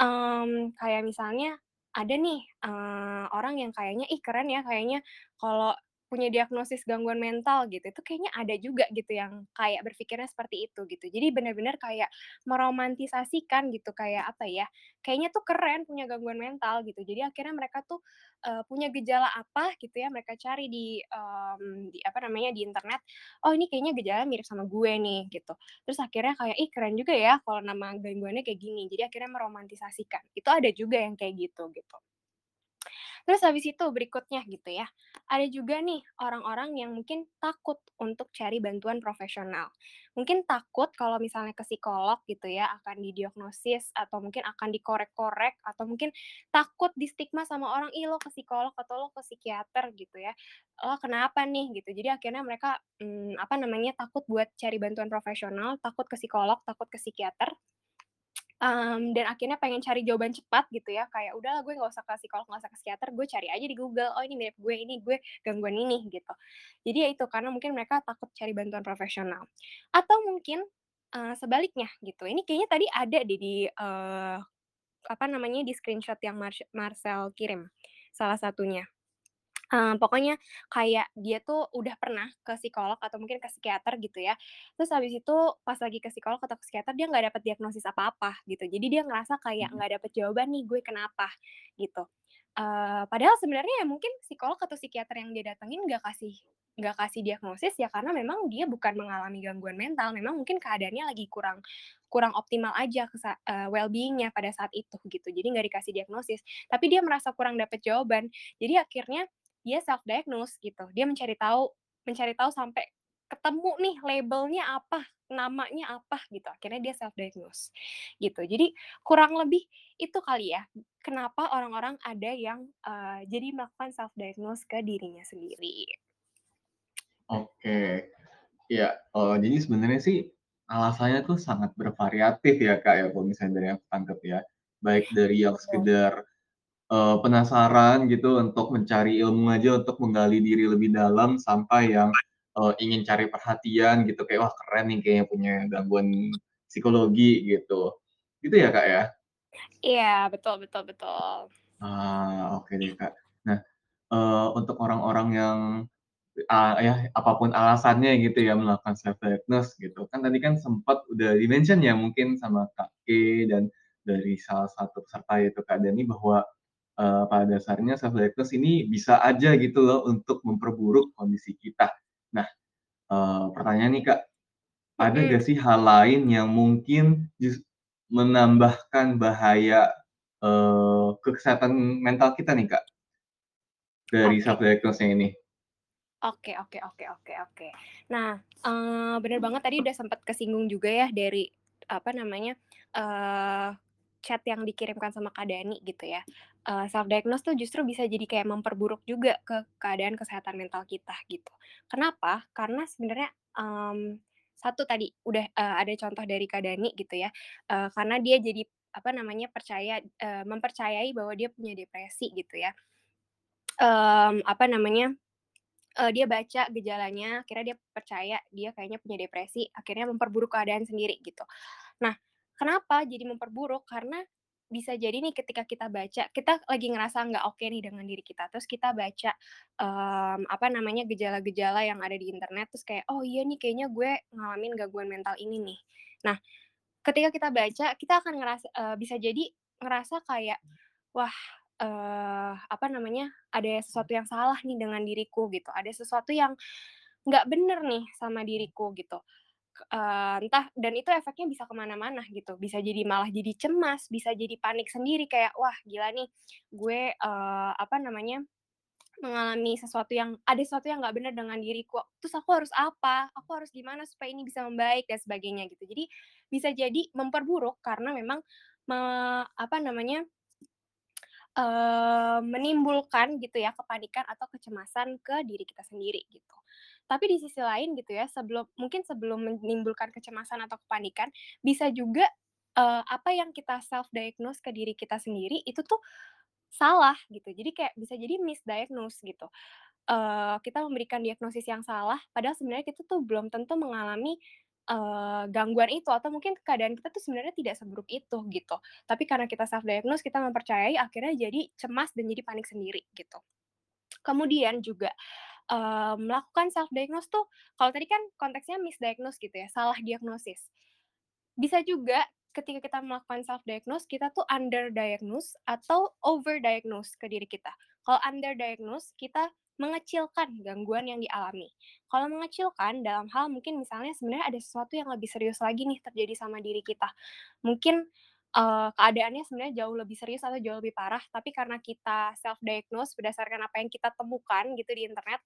Mmm, kayak misalnya ada nih, eee, orang yang kayaknya, "Ih, keren ya kayaknya kalau punya diagnosis gangguan mental," gitu. Itu kayaknya ada juga gitu yang kayak berpikirnya seperti itu gitu. Jadi benar-benar kayak meromantisasikan gitu, kayak apa ya, kayaknya tuh keren punya gangguan mental gitu. Jadi akhirnya mereka tuh, eee, punya gejala apa gitu ya, mereka cari di, mmm, di apa namanya, di internet, "Oh, ini kayaknya gejalanya mirip sama gue nih," gitu. Terus akhirnya kayak, "Ih, keren juga ya kalau nama gangguannya kayak gini." Jadi akhirnya meromantisasikan. Itu ada juga yang kayak gitu, gitu. Terus habis itu berikutnya gitu ya, ada juga nih orang-orang yang mungkin takut untuk cari bantuan profesional. Mungkin takut kalau misalnya ke psikolog gitu ya, akan didiagnosis atau mungkin akan dikorek-korek, atau mungkin takut di-stigma sama orang, "Ih, lo ke psikolog atau lo ke psikiater," gitu ya, "Lo kenapa nih?" Gitu. Jadi akhirnya mereka, mmm, apa namanya, takut buat cari bantuan profesional, takut ke psikolog, takut ke psikiater, mmm, dan akhirnya pengen cari jawaban cepat gitu ya, kayak, "Udahlah gue nggak usah ke psikolog, nggak usah ke psikiater, gue cari aja di Google, oh ini mirip gue, ini gue gangguan ini," gitu. Jadi ya itu, karena mungkin mereka takut cari bantuan profesional. Atau mungkin, eee, sebaliknya gitu, ini kayaknya tadi ada deh di, eee, apa namanya, di screenshot yang Marsy Marcel kirim, salah satunya. Eee, pokoknya kayak dia tuh udah pernah ke psikolog atau mungkin ke psikiater gitu ya, terus habis itu pas lagi ke psikolog atau ke psikiater dia nggak dapet diagnosis apa-apa gitu. Jadi dia ngerasa kayak Mhm. nggak dapet jawaban nih, "Gue kenapa?" Gitu. Eee, padahal sebenarnya ya mungkin psikolog atau psikiater yang dia datengin nggak kasih nggak kasih diagnosis ya karena memang dia bukan mengalami gangguan mental, memang mungkin keadaannya lagi kurang kurang optimal aja kesa eee, well-being-nya pada saat itu gitu. Jadi nggak dikasih diagnosis, tapi dia merasa kurang dapet jawaban. Jadi akhirnya dia self diagnose gitu. Dia mencari tahu mencari tahu sampai ketemu nih labelnya apa, namanya apa gitu, akhirnya dia self diagnose, gitu. Jadi kurang lebih itu kali ya, kenapa orang-orang ada yang, eee, jadi melakukan self diagnose ke dirinya sendiri. Oke. Iya, eee, jadi sebenarnya sih alasannya tuh sangat bervariatif ya, Kak, ya, kalau misalnya dari yang aku tangkep ya. Baik dari yang sekedar, eee, penasaran gitu untuk mencari ilmu aja untuk menggali diri lebih dalam, sampai yang, eee, ingin cari perhatian gitu, kayak, "Wah, keren nih kayaknya punya gangguan psikologi," gitu. Gitu ya, Kak, ya? Iya, betul betul betul. Ah, oke deh, Kak. Nah, eee, untuk orang-orang yang, eee, ya apa pun alasannya gitu ya melakukan self diagnose gitu, kan tadi kan sempet udah di-mention ya mungkin sama Kak K dan dari salah satu peserta yaitu Kak Dani bahwa, eee, pada dasarnya self diagnose ini bisa aja gitu loh untuk memperburuk kondisi kita. Nah, eee, pertanyaan nih, Kak, ada nggak sih hal lain yang mungkin menambahkan bahaya, ke kesehatan mental kita nih, Kak? Dari Oke. self diagnose-nya ini. Oke oke oke oke oke. Nah, eee, bener banget tadi udah sempet kesinggung juga ya dari, apa namanya, eee, chat yang dikirimkan sama Kak Dani gitu ya. Eee, self diagnose tuh justru bisa jadi kayak memperburuk juga ke keadaan kesehatan mental kita gitu. Kenapa? Karena sebenarnya, mmm, satu tadi udah, eee, ada contoh dari Kak Dani gitu ya, eee, karena dia jadi, apa namanya, percaya eee, mempercayai bahwa dia punya depresi gitu ya. Mmm, apa namanya, eee, dia baca gejalanya, akhirnya dia percaya dia kayaknya punya depresi, akhirnya memperburuk keadaan sendiri gitu. Nah, kenapa jadi memperburuk? Karena bisa jadi nih ketika kita baca, kita lagi ngerasa nggak oke nih dengan diri kita, terus kita baca, mmm, apa namanya, gejala-gejala yang ada di internet, terus kayak, "Oh iya nih kayaknya gue ngalamin gangguan mental ini nih." Nah, ketika kita baca, kita akan ngerasa eee, bisa jadi ngerasa kayak, "Wah, eee, apa namanya, ada sesuatu yang salah nih dengan diriku," gitu, "ada sesuatu yang nggak bener nih sama diriku," gitu. Eee, entah dan itu efeknya bisa ke mana-mana gitu, bisa jadi malah jadi cemas, bisa jadi panik sendiri kayak, "Wah gila nih, gue, eee, apa namanya, mengalami sesuatu yang ada sesuatu yang nggak bener dengan diriku, terus aku harus apa? Aku harus gimana supaya ini bisa membaik?" Dan sebagainya gitu. Jadi, bisa jadi memperburuk karena memang me apa namanya, eee, menimbulkan gitu ya kepanikan atau kecemasan ke diri kita sendiri gitu. Tapi di sisi lain gitu ya, sebelum mungkin sebelum menimbulkan kecemasan atau kepanikan, bisa juga, eee, apa yang kita self diagnose ke diri kita sendiri itu tuh salah gitu. Jadi kayak bisa jadi misdiagnose gitu. Eee, kita memberikan diagnosis yang salah, padahal sebenarnya kita tuh belum tentu mengalami, eee, gangguan itu atau mungkin keadaan kita tuh sebenarnya tidak seburuk itu gitu. Tapi karena kita self diagnose, kita mempercayai akhirnya jadi cemas dan jadi panik sendiri gitu. Kemudian juga, melakukan self diagnose tuh kalau tadi kan konteksnya misdiagnose gitu ya, salah diagnosis. Bisa juga ketika kita melakukan self diagnose, kita tuh under diagnose atau over diagnose ke diri kita. Kalau under diagnose, kita mengecilkan gangguan yang dialami. Kalau mengecilkan dalam hal mungkin misalnya sebenarnya ada sesuatu yang lebih serius lagi nih terjadi sama diri kita. Mungkin, eee, keadaannya sebenarnya jauh lebih serius atau jauh lebih parah, tapi karena kita self diagnose berdasarkan apa yang kita temukan gitu di internet,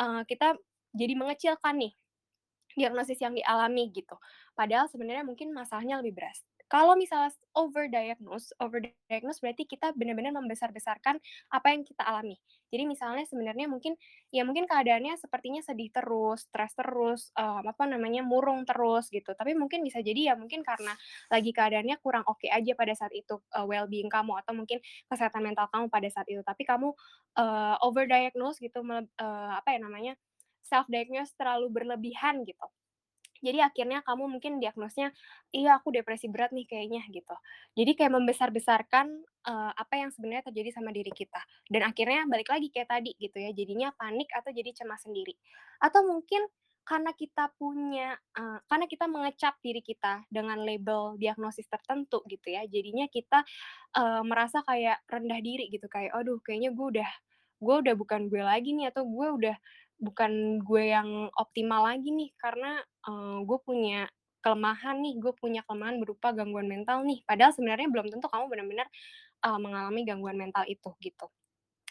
eee, kita jadi mengecilkan nih diagnosis yang dialami gitu. Padahal sebenarnya mungkin masalahnya lebih berat. Kalau misalnya over diagnose over diagnose berarti kita benar-benar membesar-besarkan apa yang kita alami. Jadi misalnya sebenarnya mungkin, ya mungkin keadaannya sepertinya sedih terus, stres terus, eee, apa namanya, murung terus gitu. Tapi mungkin bisa jadi ya mungkin karena lagi keadaannya kurang oke aja pada saat itu, eee, well-being kamu atau mungkin kesehatan mental kamu pada saat itu. Tapi kamu, eee, over diagnose gitu, eee, apa ya namanya, self diagnose terlalu berlebihan gitu. Jadi akhirnya kamu mungkin diagnosnya, "Iya aku depresi berat nih kayaknya," gitu. Jadi kayak membesar-besarkan, eee, apa yang sebenarnya terjadi sama diri kita. Dan akhirnya balik lagi kayak tadi gitu ya, jadinya panik atau jadi cemas sendiri. Atau mungkin karena kita punya, eee, karena kita mengecap diri kita dengan label diagnosis tertentu gitu ya, jadinya kita, eee, merasa kayak rendah diri gitu, kayak, "Aduh kayaknya gue udah gue udah bukan gue lagi nih," atau, "Gue udah bukan gue yang optimal lagi nih karena, eee, gue punya kelemahan nih, gue punya kelemahan berupa gangguan mental nih." Padahal sebenarnya belum tentu kamu benar-benar, eee, mengalami gangguan mental itu gitu.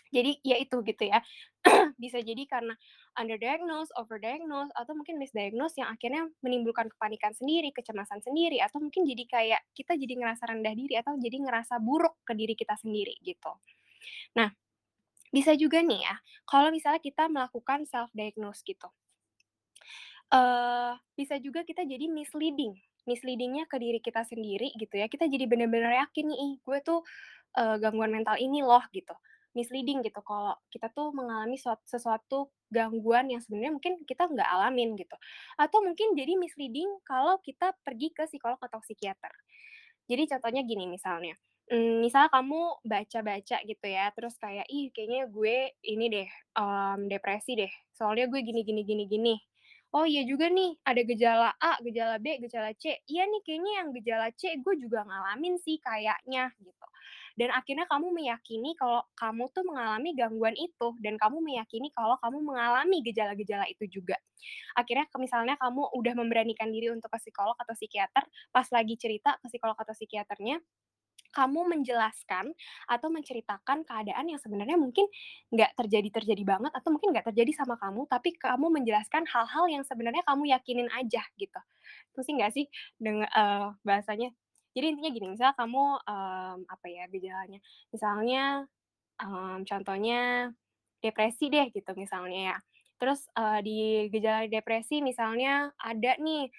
Jadi ya itu gitu ya, bisa jadi karena under diagnose, over diagnose, atau mungkin misdiagnose yang akhirnya menimbulkan kepanikan sendiri, kecemasan sendiri, atau mungkin jadi kayak kita jadi ngerasa rendah diri atau jadi ngerasa buruk ke diri kita sendiri gitu. Nah, bisa juga nih ya, kalau misalnya kita melakukan self diagnose gitu. Eee, bisa juga kita jadi misleading. Misleading-nya ke diri kita sendiri gitu ya, kita jadi bener-bener yakin nih, "Ih, gue tuh, eee, gangguan mental ini loh," gitu. Misleading gitu kalau kita tuh mengalami suat sesuatu gangguan yang sebenarnya mungkin kita nggak alamin gitu. Atau mungkin jadi misleading kalau kita pergi ke psikolog atau psikiater. Jadi contohnya gini misalnya, Mmm, misal kamu baca-baca gitu ya, terus kayak, "Ih, kayaknya gue ini deh, mmm, depresi deh, soalnya gue gini gini gini gini. Oh, iya juga nih, ada gejala A, gejala B, gejala C. Iya nih, kayaknya yang gejala C gue juga ngalamin sih kayaknya," gitu. Dan akhirnya kamu meyakini kalau kamu tuh mengalami gangguan itu, dan kamu meyakini kalau kamu mengalami gejala-gejala itu juga. Akhirnya misalnya kamu udah memberanikan diri untuk ke psikolog atau psikiater, pas lagi cerita ke psikolog atau psikiaternya, kamu menjelaskan atau menceritakan keadaan yang sebenarnya mungkin nggak terjadi-terjadi banget atau mungkin nggak terjadi sama kamu, tapi kamu menjelaskan hal-hal yang sebenarnya kamu yakinin aja gitu. Pusing nggak sih denge eee, bahasanya? Jadi intinya gini, misalnya kamu, mmm, apa ya gejalanya, misalnya Mmm, contohnya depresi deh gitu misalnya ya. Terus, eee, di gejala depresi misalnya ada nih,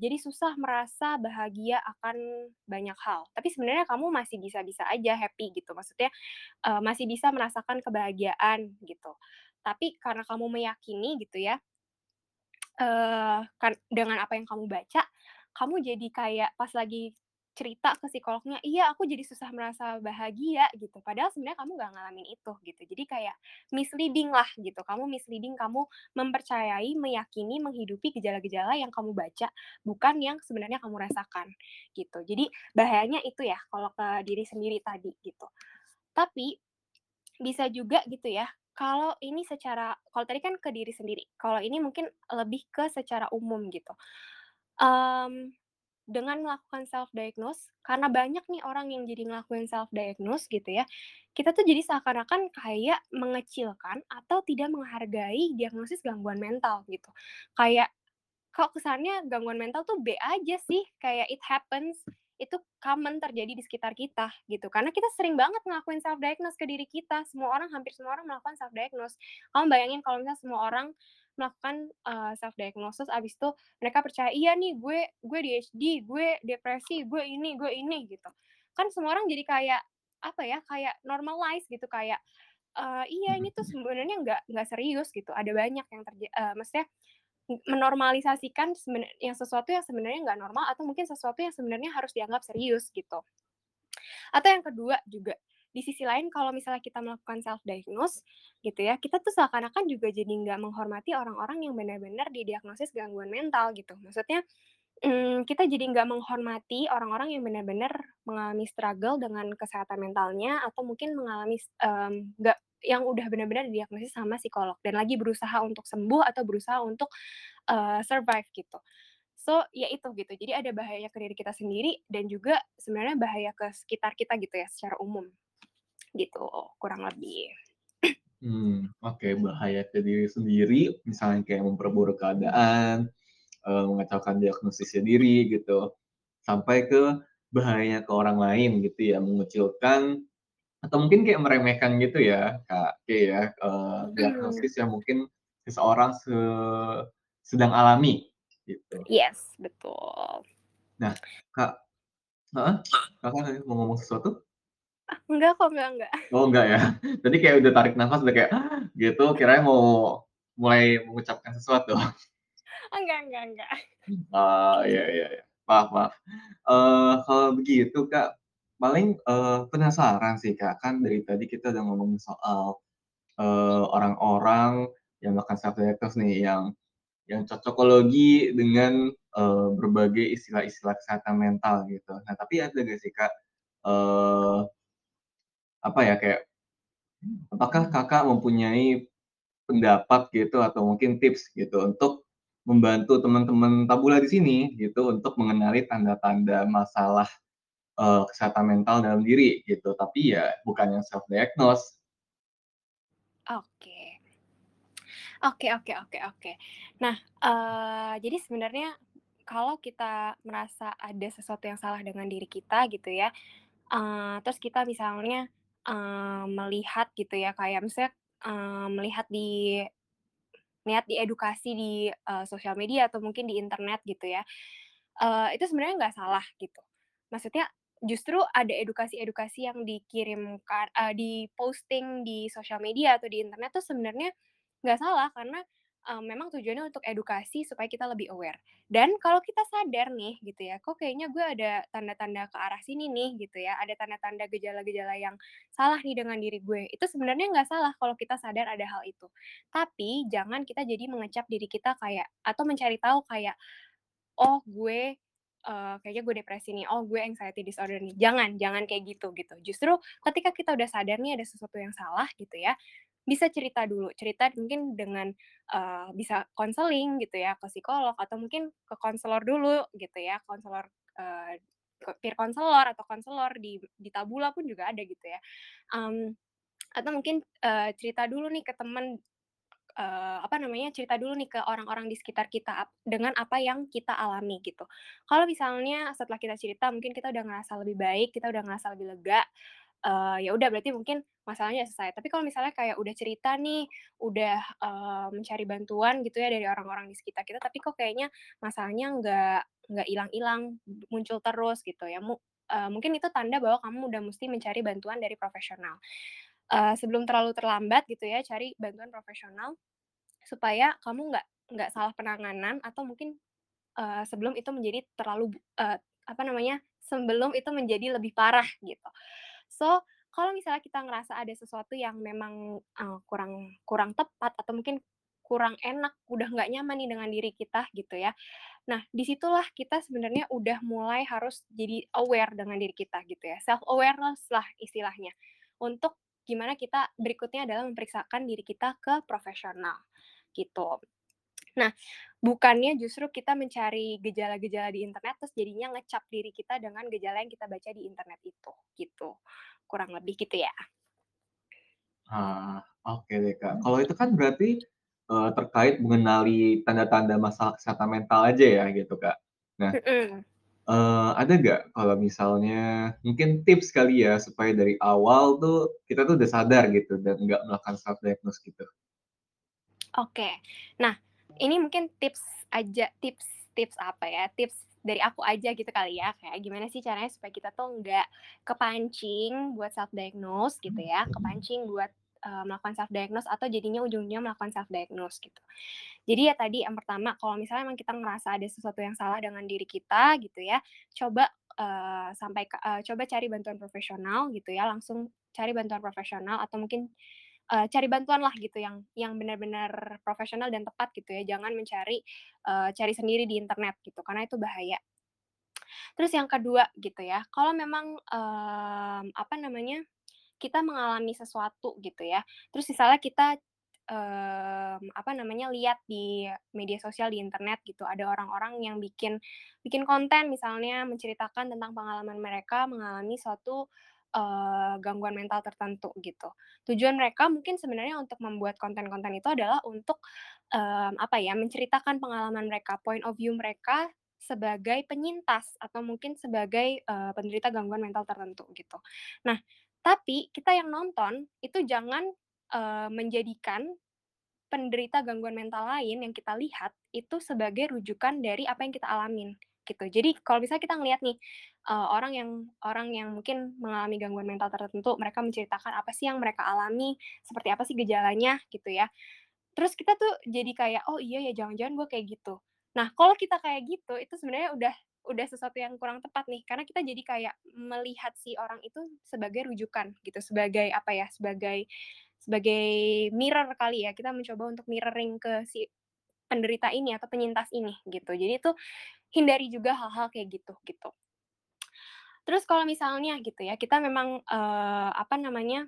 jadi susah merasa bahagia akan banyak hal, tapi sebenarnya kamu masih bisa-bisa aja happy gitu, maksudnya, eee, masih bisa merasakan kebahagiaan gitu. Tapi karena kamu meyakini gitu ya, Eee, kan dengan apa yang kamu baca, kamu jadi kayak pas lagi cerita ke psikolognya, "Iya, aku jadi susah merasa bahagia," gitu. Padahal sebenarnya kamu nggak ngalamin itu, gitu. Jadi kayak misleading lah, gitu. Kamu misleading, kamu mempercayai, meyakini, menghidupi gejala-gejala yang kamu baca, bukan yang sebenarnya kamu rasakan, gitu. Jadi bahayanya itu ya, kalau ke diri sendiri tadi, gitu. Tapi bisa juga gitu ya, kalau ini secara kalau tadi kan ke diri sendiri, kalau ini mungkin lebih ke secara umum gitu. Mmm, dengan melakukan self diagnose, karena banyak nih orang yang jadi ngelakuin self diagnose gitu ya, kita tuh jadi seakan-akan kayak mengecilkan atau tidak menghargai diagnosis gangguan mental gitu. Kayak kok kesannya gangguan mental tuh B aja sih, kayak it happens, itu common terjadi di sekitar kita, gitu. Karena kita sering banget ngelakuin self diagnose ke diri kita, semua orang hampir semua orang melakukan self diagnose. Kamu bayangin kalau misalnya semua orang melakukan, eee, self diagnosis abis itu mereka percaya, "Iya nih gue gue ADHD, gue depresi, gue ini gue ini," gitu. Kan semua orang jadi kayak, apa ya, kayak normalize gitu, kayak, eee, "Iya ini tuh sebenarnya nggak nggak serius," gitu. Ada banyak yang terja eee, maksudnya Menormalisasikan yang sesuatu yang sebenarnya nggak normal atau mungkin sesuatu yang sebenarnya harus dianggap serius gitu. Atau yang kedua juga, di sisi lain kalau misalnya kita melakukan self diagnose gitu ya, kita tuh seakan-akan juga jadi nggak menghormati orang-orang yang benar-benar didiagnosis gangguan mental gitu. Maksudnya, mmm, kita jadi nggak menghormati orang-orang yang benar-benar mengalami struggle dengan kesehatan mentalnya atau mungkin mengalami nggak yang udah benar-benar didiagnosis sama psikolog dan lagi berusaha untuk sembuh atau berusaha untuk, eee, survive gitu. So, ya itu gitu. Jadi ada bahaya ke diri kita sendiri dan juga sebenarnya bahaya ke sekitar kita gitu ya secara umum, gitu kurang lebih. Mmm, oke bahaya ke diri sendiri, misalnya kayak memperburuk keadaan, eee, mengacaukan diagnosisnya diri gitu, sampai ke bahaya ke orang lain gitu ya, mengucilkan atau mungkin kayak meremehkan gitu ya, Kak, oke ya, Mhm, diagnosis yang mungkin seseorang se sedang alami gitu. yes, betul. Nah, Kak heeh, Kakak mau ngomong sesuatu? Ah, enggak kok, enggak enggak. Oh enggak ya? Tadi kayak udah tarik nafas udah kayak gitu, kirain mau mulai mengucapkan sesuatu. Enggak enggak enggak. Oh, iya iya iya. Maaf maaf. Eee, kalau begitu Kak, paling, eee, penasaran sih Kak, kan dari tadi kita udah ngomongin soal, eee, orang-orang yang melakukan self nih, yang yang cocokologi dengan, eee, berbagai istilah-istilah kesehatan mental gitu. Nah, tapi ada nggak sih Kak, eee, apa ya, kayak apakah Kakak mempunyai pendapat gitu atau mungkin tips gitu untuk membantu teman-teman tabula di sini gitu untuk mengenali tanda-tanda masalah, eee, kesehatan mental dalam diri gitu, tapi ya bukan yang self diagnose. Oke. Oke oke oke oke. Nah, eee, jadi sebenarnya kalau kita merasa ada sesuatu yang salah dengan diri kita gitu ya, eee, terus kita misalnya, eee, melihat gitu ya, kayak misalnya, eee, melihat di Niat diedukasi di, eee, sosial media atau mungkin di internet gitu ya, eee, itu sebenarnya nggak salah gitu. Maksudnya justru ada edukasi-edukasi yang dikirimkan eee, di-posting di sosial media atau di internet tuh sebenarnya nggak salah karena, eee, memang tujuannya untuk edukasi supaya kita lebih aware. Dan kalau kita sadar nih gitu ya, kok kayaknya gue ada tanda-tanda ke arah sini nih gitu ya, ada tanda-tanda gejala-gejala yang salah nih dengan diri gue, itu sebenarnya nggak salah kalau kita sadar ada hal itu. Tapi jangan kita jadi mengecap diri kita kayak atau mencari tahu kayak, "Oh gue, eee, kayaknya gue depresi nih, oh gue anxiety disorder nih." Jangan jangan kayak gitu, gitu. Justru ketika kita udah sadar nih ada sesuatu yang salah gitu ya, bisa cerita dulu, cerita mungkin dengan, eee, bisa konseling gitu ya, ke psikolog atau mungkin ke konselor dulu gitu ya, konselor, ke peer konselor atau konselor di di Tabula pun juga ada gitu ya. Mmm, atau mungkin, eee, cerita dulu nih ke temen, eee, apa namanya, cerita dulu nih ke orang-orang di sekitar kita dengan apa yang kita alami gitu. Kalau misalnya setelah kita cerita mungkin kita udah ngerasa lebih baik, kita udah ngerasa lebih lega, eee, ya udah berarti mungkin masalahnya selesai. Tapi kalau misalnya kayak udah cerita nih, udah, eee, mencari bantuan gitu ya dari orang-orang di sekitar kita, tapi kok kayaknya masalahnya nggak nggak hilang-hilang, muncul terus gitu ya, mu eee, mungkin itu tanda bahwa kamu udah musti mencari bantuan dari profesional. Eee, sebelum terlalu terlambat gitu ya, cari bantuan profesional supaya kamu nggak nggak salah penanganan atau mungkin, eee, sebelum itu menjadi terlalu eee, apa namanya, sebelum itu menjadi lebih parah gitu. So, kalau misalnya kita ngerasa ada sesuatu yang memang, eee, kurang kurang tepat atau mungkin kurang enak, udah nggak nyaman nih dengan diri kita gitu ya. Nah, di situlah kita sebenarnya udah mulai harus jadi aware dengan diri kita gitu ya, self awareness lah istilahnya. Untuk gimana kita berikutnya adalah memeriksakan diri kita ke profesional, gitu. Nah, bukannya justru kita mencari gejala-gejala di internet, terus jadinya ngecap diri kita dengan gejala yang kita baca di internet itu, gitu. Kurang lebih gitu ya. Ah, oke deh, Kak. Kalau itu kan berarti, eee, terkait mengenali tanda-tanda masalah kesehatan mental aja ya gitu, Kak. Nah, eee, ada nggak kalau misalnya mungkin tips kali ya supaya dari awal tuh kita tuh udah sadar gitu dan nggak melakukan self diagnose gitu? Oke. Nah, ini mungkin tips aja tips tips apa ya, tips dari aku aja gitu kali ya, kayak gimana sih caranya supaya kita tuh nggak kepancing buat self diagnose gitu ya, kepancing buat, eee, melakukan self diagnose atau jadinya ujung-ujungnya melakukan self diagnose gitu. Jadi ya tadi yang pertama, kalau misalnya emang kita ngerasa ada sesuatu yang salah dengan diri kita gitu ya, coba, eee, sampai eee, coba cari bantuan profesional gitu ya, langsung cari bantuan profesional atau mungkin, eee, cari bantuan lah gitu yang yang benar-benar profesional dan tepat gitu ya, jangan mencari, eee, cari sendiri di internet gitu, karena itu bahaya. Terus yang kedua gitu ya, kalau memang, mmm, apa namanya, kita mengalami sesuatu gitu ya, terus misalnya kita, mmm, apa namanya, lihat di media sosial, di internet gitu, ada orang-orang yang bikin bikin konten misalnya menceritakan tentang pengalaman mereka mengalami suatu, eee, gangguan mental tertentu gitu. Tujuan mereka mungkin sebenarnya untuk membuat konten-konten itu adalah untuk, mmm, apa ya, menceritakan pengalaman mereka, point of view mereka sebagai penyintas atau mungkin sebagai, eee, penderita gangguan mental tertentu gitu. Nah, tapi kita yang nonton itu jangan, eee, menjadikan penderita gangguan mental lain yang kita lihat itu sebagai rujukan dari apa yang kita alamin, gitu. Jadi kalau misalnya kita ngelihat nih, eee, orang yang orang yang mungkin mengalami gangguan mental tertentu, mereka menceritakan apa sih yang mereka alami, seperti apa sih gejalanya, gitu ya. Terus kita tuh jadi kayak, "Oh iya ya, jangan-jangan gue kayak gitu." Nah, kalau kita kayak gitu, itu sebenarnya udah udah sesuatu yang kurang tepat nih, karena kita jadi kayak melihat si orang itu sebagai rujukan gitu, sebagai apa ya, sebagai sebagai mirror kali ya, kita mencoba untuk mirroring ke si penderita ini atau penyintas ini gitu. Jadi itu hindari juga hal-hal kayak gitu, gitu. Terus kalau misalnya gitu ya, kita memang, eee, apa namanya,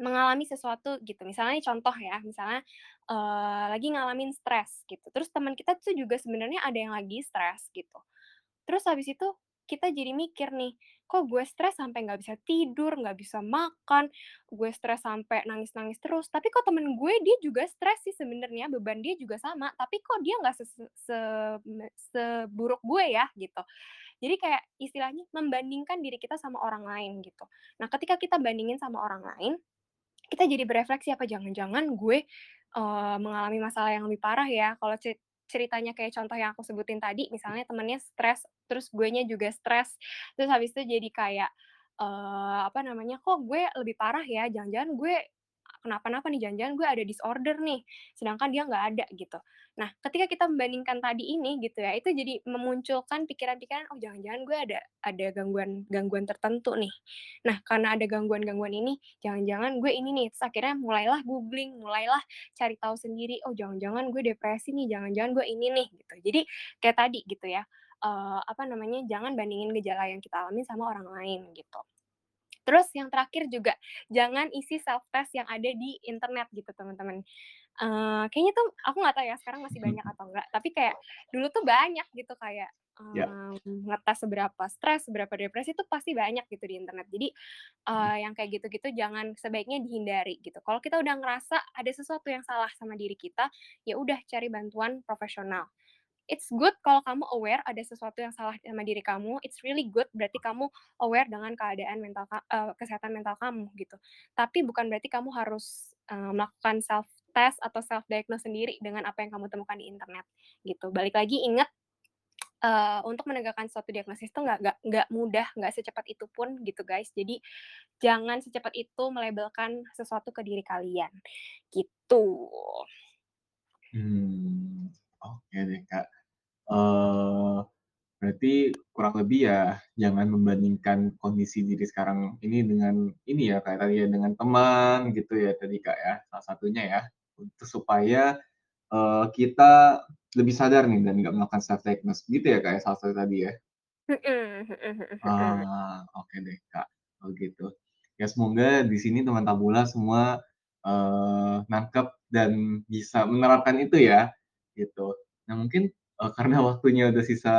mengalami sesuatu gitu, misalnya contoh ya, misalnya, eee, lagi ngalamin stres gitu, terus teman kita tuh juga sebenarnya ada yang lagi stres gitu. Terus habis itu kita jadi mikir nih, kok gue stres sampai nggak bisa tidur, nggak bisa makan, gue stres sampai nangis-nangis terus, tapi kok temen gue dia juga stres sih sebenarnya, beban dia juga sama, tapi kok dia nggak seburuk gue ya, gitu. Jadi kayak istilahnya membandingkan diri kita sama orang lain gitu. Nah, ketika kita bandingin sama orang lain, kita jadi berefleksi, apa jangan-jangan gue, eee, mengalami masalah yang lebih parah ya, kalau ceritanya kayak contoh yang aku sebutin tadi, misalnya temennya stres, terus guenya juga stres, terus habis itu jadi kayak, eee, apa namanya, "Kok gue lebih parah ya? Jangan-jangan gue kenapa-napa nih, jangan-jangan gue ada disorder nih, sedangkan dia nggak ada gitu. Nah, ketika kita membandingkan tadi ini gitu ya, itu jadi memunculkan pikiran-pikiran, "Oh, jangan-jangan gue ada ada gangguan gangguan tertentu nih. Nah, karena ada gangguan-gangguan ini, jangan-jangan gue ini nih." Terus akhirnya mulailah googling, mulailah cari tahu sendiri, "Oh, jangan-jangan gue depresi nih, jangan-jangan gue ini nih." Gitu. Jadi kayak tadi gitu ya, eee, apa namanya, jangan bandingin gejala yang kita alami sama orang lain gitu. Terus yang terakhir juga, jangan isi self test yang ada di internet gitu teman-teman. Eee, kayaknya tuh aku nggak tahu ya sekarang masih banyak atau enggak, tapi kayak dulu tuh banyak gitu kayak, Ya. mmm, ngetes seberapa stres, seberapa depresi tuh pasti banyak gitu di internet. Jadi, eee, yang kayak gitu-gitu jangan sebaiknya dihindari gitu. Kalau kita udah ngerasa ada sesuatu yang salah sama diri kita, ya udah cari bantuan profesional. It's good kalau kamu aware ada sesuatu yang salah sama diri kamu, it's really good berarti kamu aware dengan keadaan mental eee, kesehatan mental kamu gitu. Tapi bukan berarti kamu harus, eee, melakukan self test atau self diagnose sendiri dengan apa yang kamu temukan di internet gitu. Balik lagi ingat, eee, untuk menegakkan suatu diagnosis itu nggak nggak mudah, nggak secepat itu pun gitu guys. Jadi jangan secepat itu melabelkan sesuatu ke diri kalian, gitu. Mmm, oke deh, Kak. Eee, berarti kurang lebih ya jangan membandingkan kondisi diri sekarang ini dengan ini ya, kayak tadi ya, dengan teman gitu ya tadi, Kak, ya, salah satunya ya, untuk supaya, eee, kita lebih sadar nih dan nggak melakukan self diagnose, gitu ya, Kak, ya, salah satu tadi ya? Mhm mhm mhm mhm. Ah, oke deh, Kak, kalau gitu. Ya semoga di sini teman Tabula semua, eee, nangkep dan bisa menerapkan itu ya, gitu. Nah mungkin, eee, karena waktunya udah sisa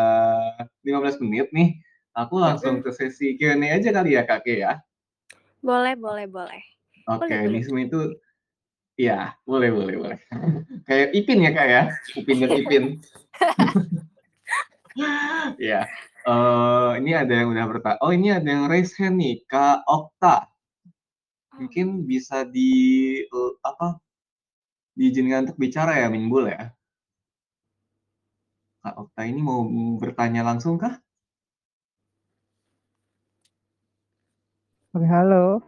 15 menit nih, aku langsung ke sesi Q&A aja kali ya, Kak, ya? Boleh boleh boleh. oke, di kulik. sini tuh iya, boleh boleh boleh. Kayak Ipin ya, Kak, ya? Upin dan Ipin. Iya, eee, ini ada yang udah berta oh ini ada yang raise hand nih, Kak Okta. Oh. Mungkin bisa di, eee, apa, diizinkan untuk bicara ya, Mingbul ya? Kak Okta ini mau bertanya langsung kah? Oke, halo.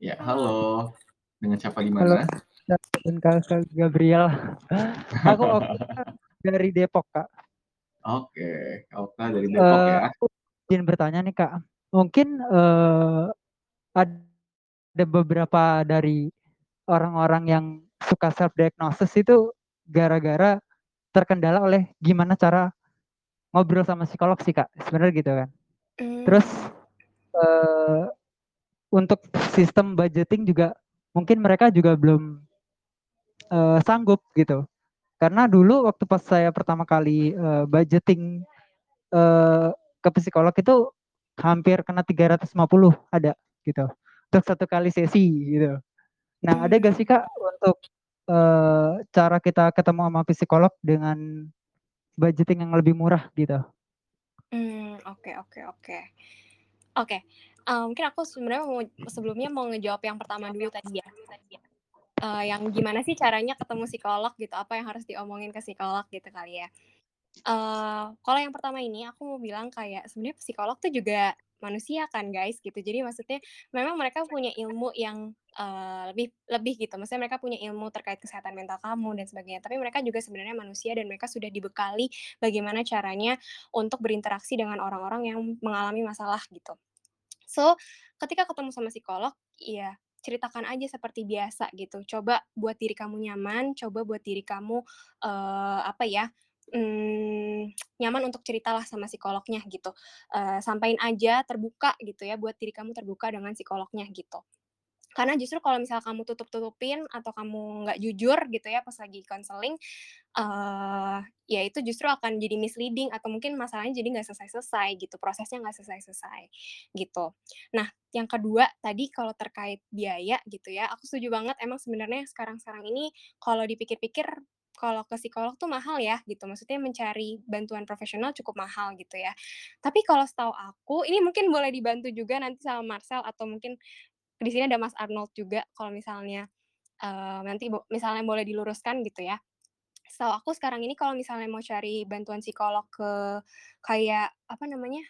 Ya, Halo. Dengan siapa di Halo, mana? Kak Gabriel. Aku Okta dari Depok, Kak. Oke, Okta dari Depok Eee, ya. aku izin bertanya nih, Kak. Mungkin, eee, ada beberapa dari orang-orang yang suka self diagnosis itu gara-gara terkendala oleh gimana cara ngobrol sama psikolog sih, Kak, sebenarnya gitu kan. Terus, Mmm. eee, untuk sistem budgeting juga mungkin mereka juga belum, eee, sanggup gitu. Karena dulu waktu pas saya pertama kali, eee, budgeting, eee, ke psikolog itu hampir kena 350 ada gitu, untuk 1 kali sesi gitu. Nah, ada Mmm. gak sih, Kak, untuk, eee, cara kita ketemu sama psikolog dengan budgeting yang lebih murah gitu? Mmm, oke oke oke. Oke, eee, mungkin aku sebenarnya mau sebelumnya mau ngejawab yang pertama dulu tadi ya. Eee, yang gimana sih caranya ketemu psikolog gitu, apa yang harus diomongin ke psikolog gitu kali ya. Eee, kalau yang pertama ini aku mau bilang kayak sebenarnya psikolog tuh juga manusia kan guys gitu. Jadi maksudnya memang mereka punya ilmu yang, eee, lebih lebih gitu, maksudnya mereka punya ilmu terkait kesehatan mental kamu dan sebagainya. Tapi mereka juga sebenarnya manusia dan mereka sudah dibekali bagaimana caranya untuk berinteraksi dengan orang-orang yang mengalami masalah gitu. So, ketika ketemu sama psikolog, ya ceritakan aja seperti biasa gitu. Coba buat diri kamu nyaman, coba buat diri kamu, eee, apa ya, mmm, nyaman untuk ceritalah sama psikolognya gitu. Eee, sampein aja terbuka gitu ya, buat diri kamu terbuka dengan psikolognya gitu. Karena justru kalau misal kamu tutup-tutupin atau kamu nggak jujur gitu ya pas lagi counseling, eee, ya itu justru akan jadi misleading atau mungkin masalahnya jadi nggak selesai-selesai gitu, prosesnya nggak selesai-selesai, gitu. Nah, yang kedua tadi kalau terkait biaya gitu ya, aku setuju banget emang sebenarnya sekarang-sekarang ini kalau dipikir-pikir, kalau ke psikolog tuh mahal ya gitu, maksudnya mencari bantuan profesional cukup mahal gitu ya. Tapi kalau setahu aku, ini mungkin boleh dibantu juga nanti sama Marcel atau mungkin di sini ada Mas Arnold juga kalau misalnya, eee, nanti bo misalnya boleh diluruskan gitu ya. Setahu aku sekarang ini kalau misalnya mau cari bantuan psikolog ke kayak, apa namanya,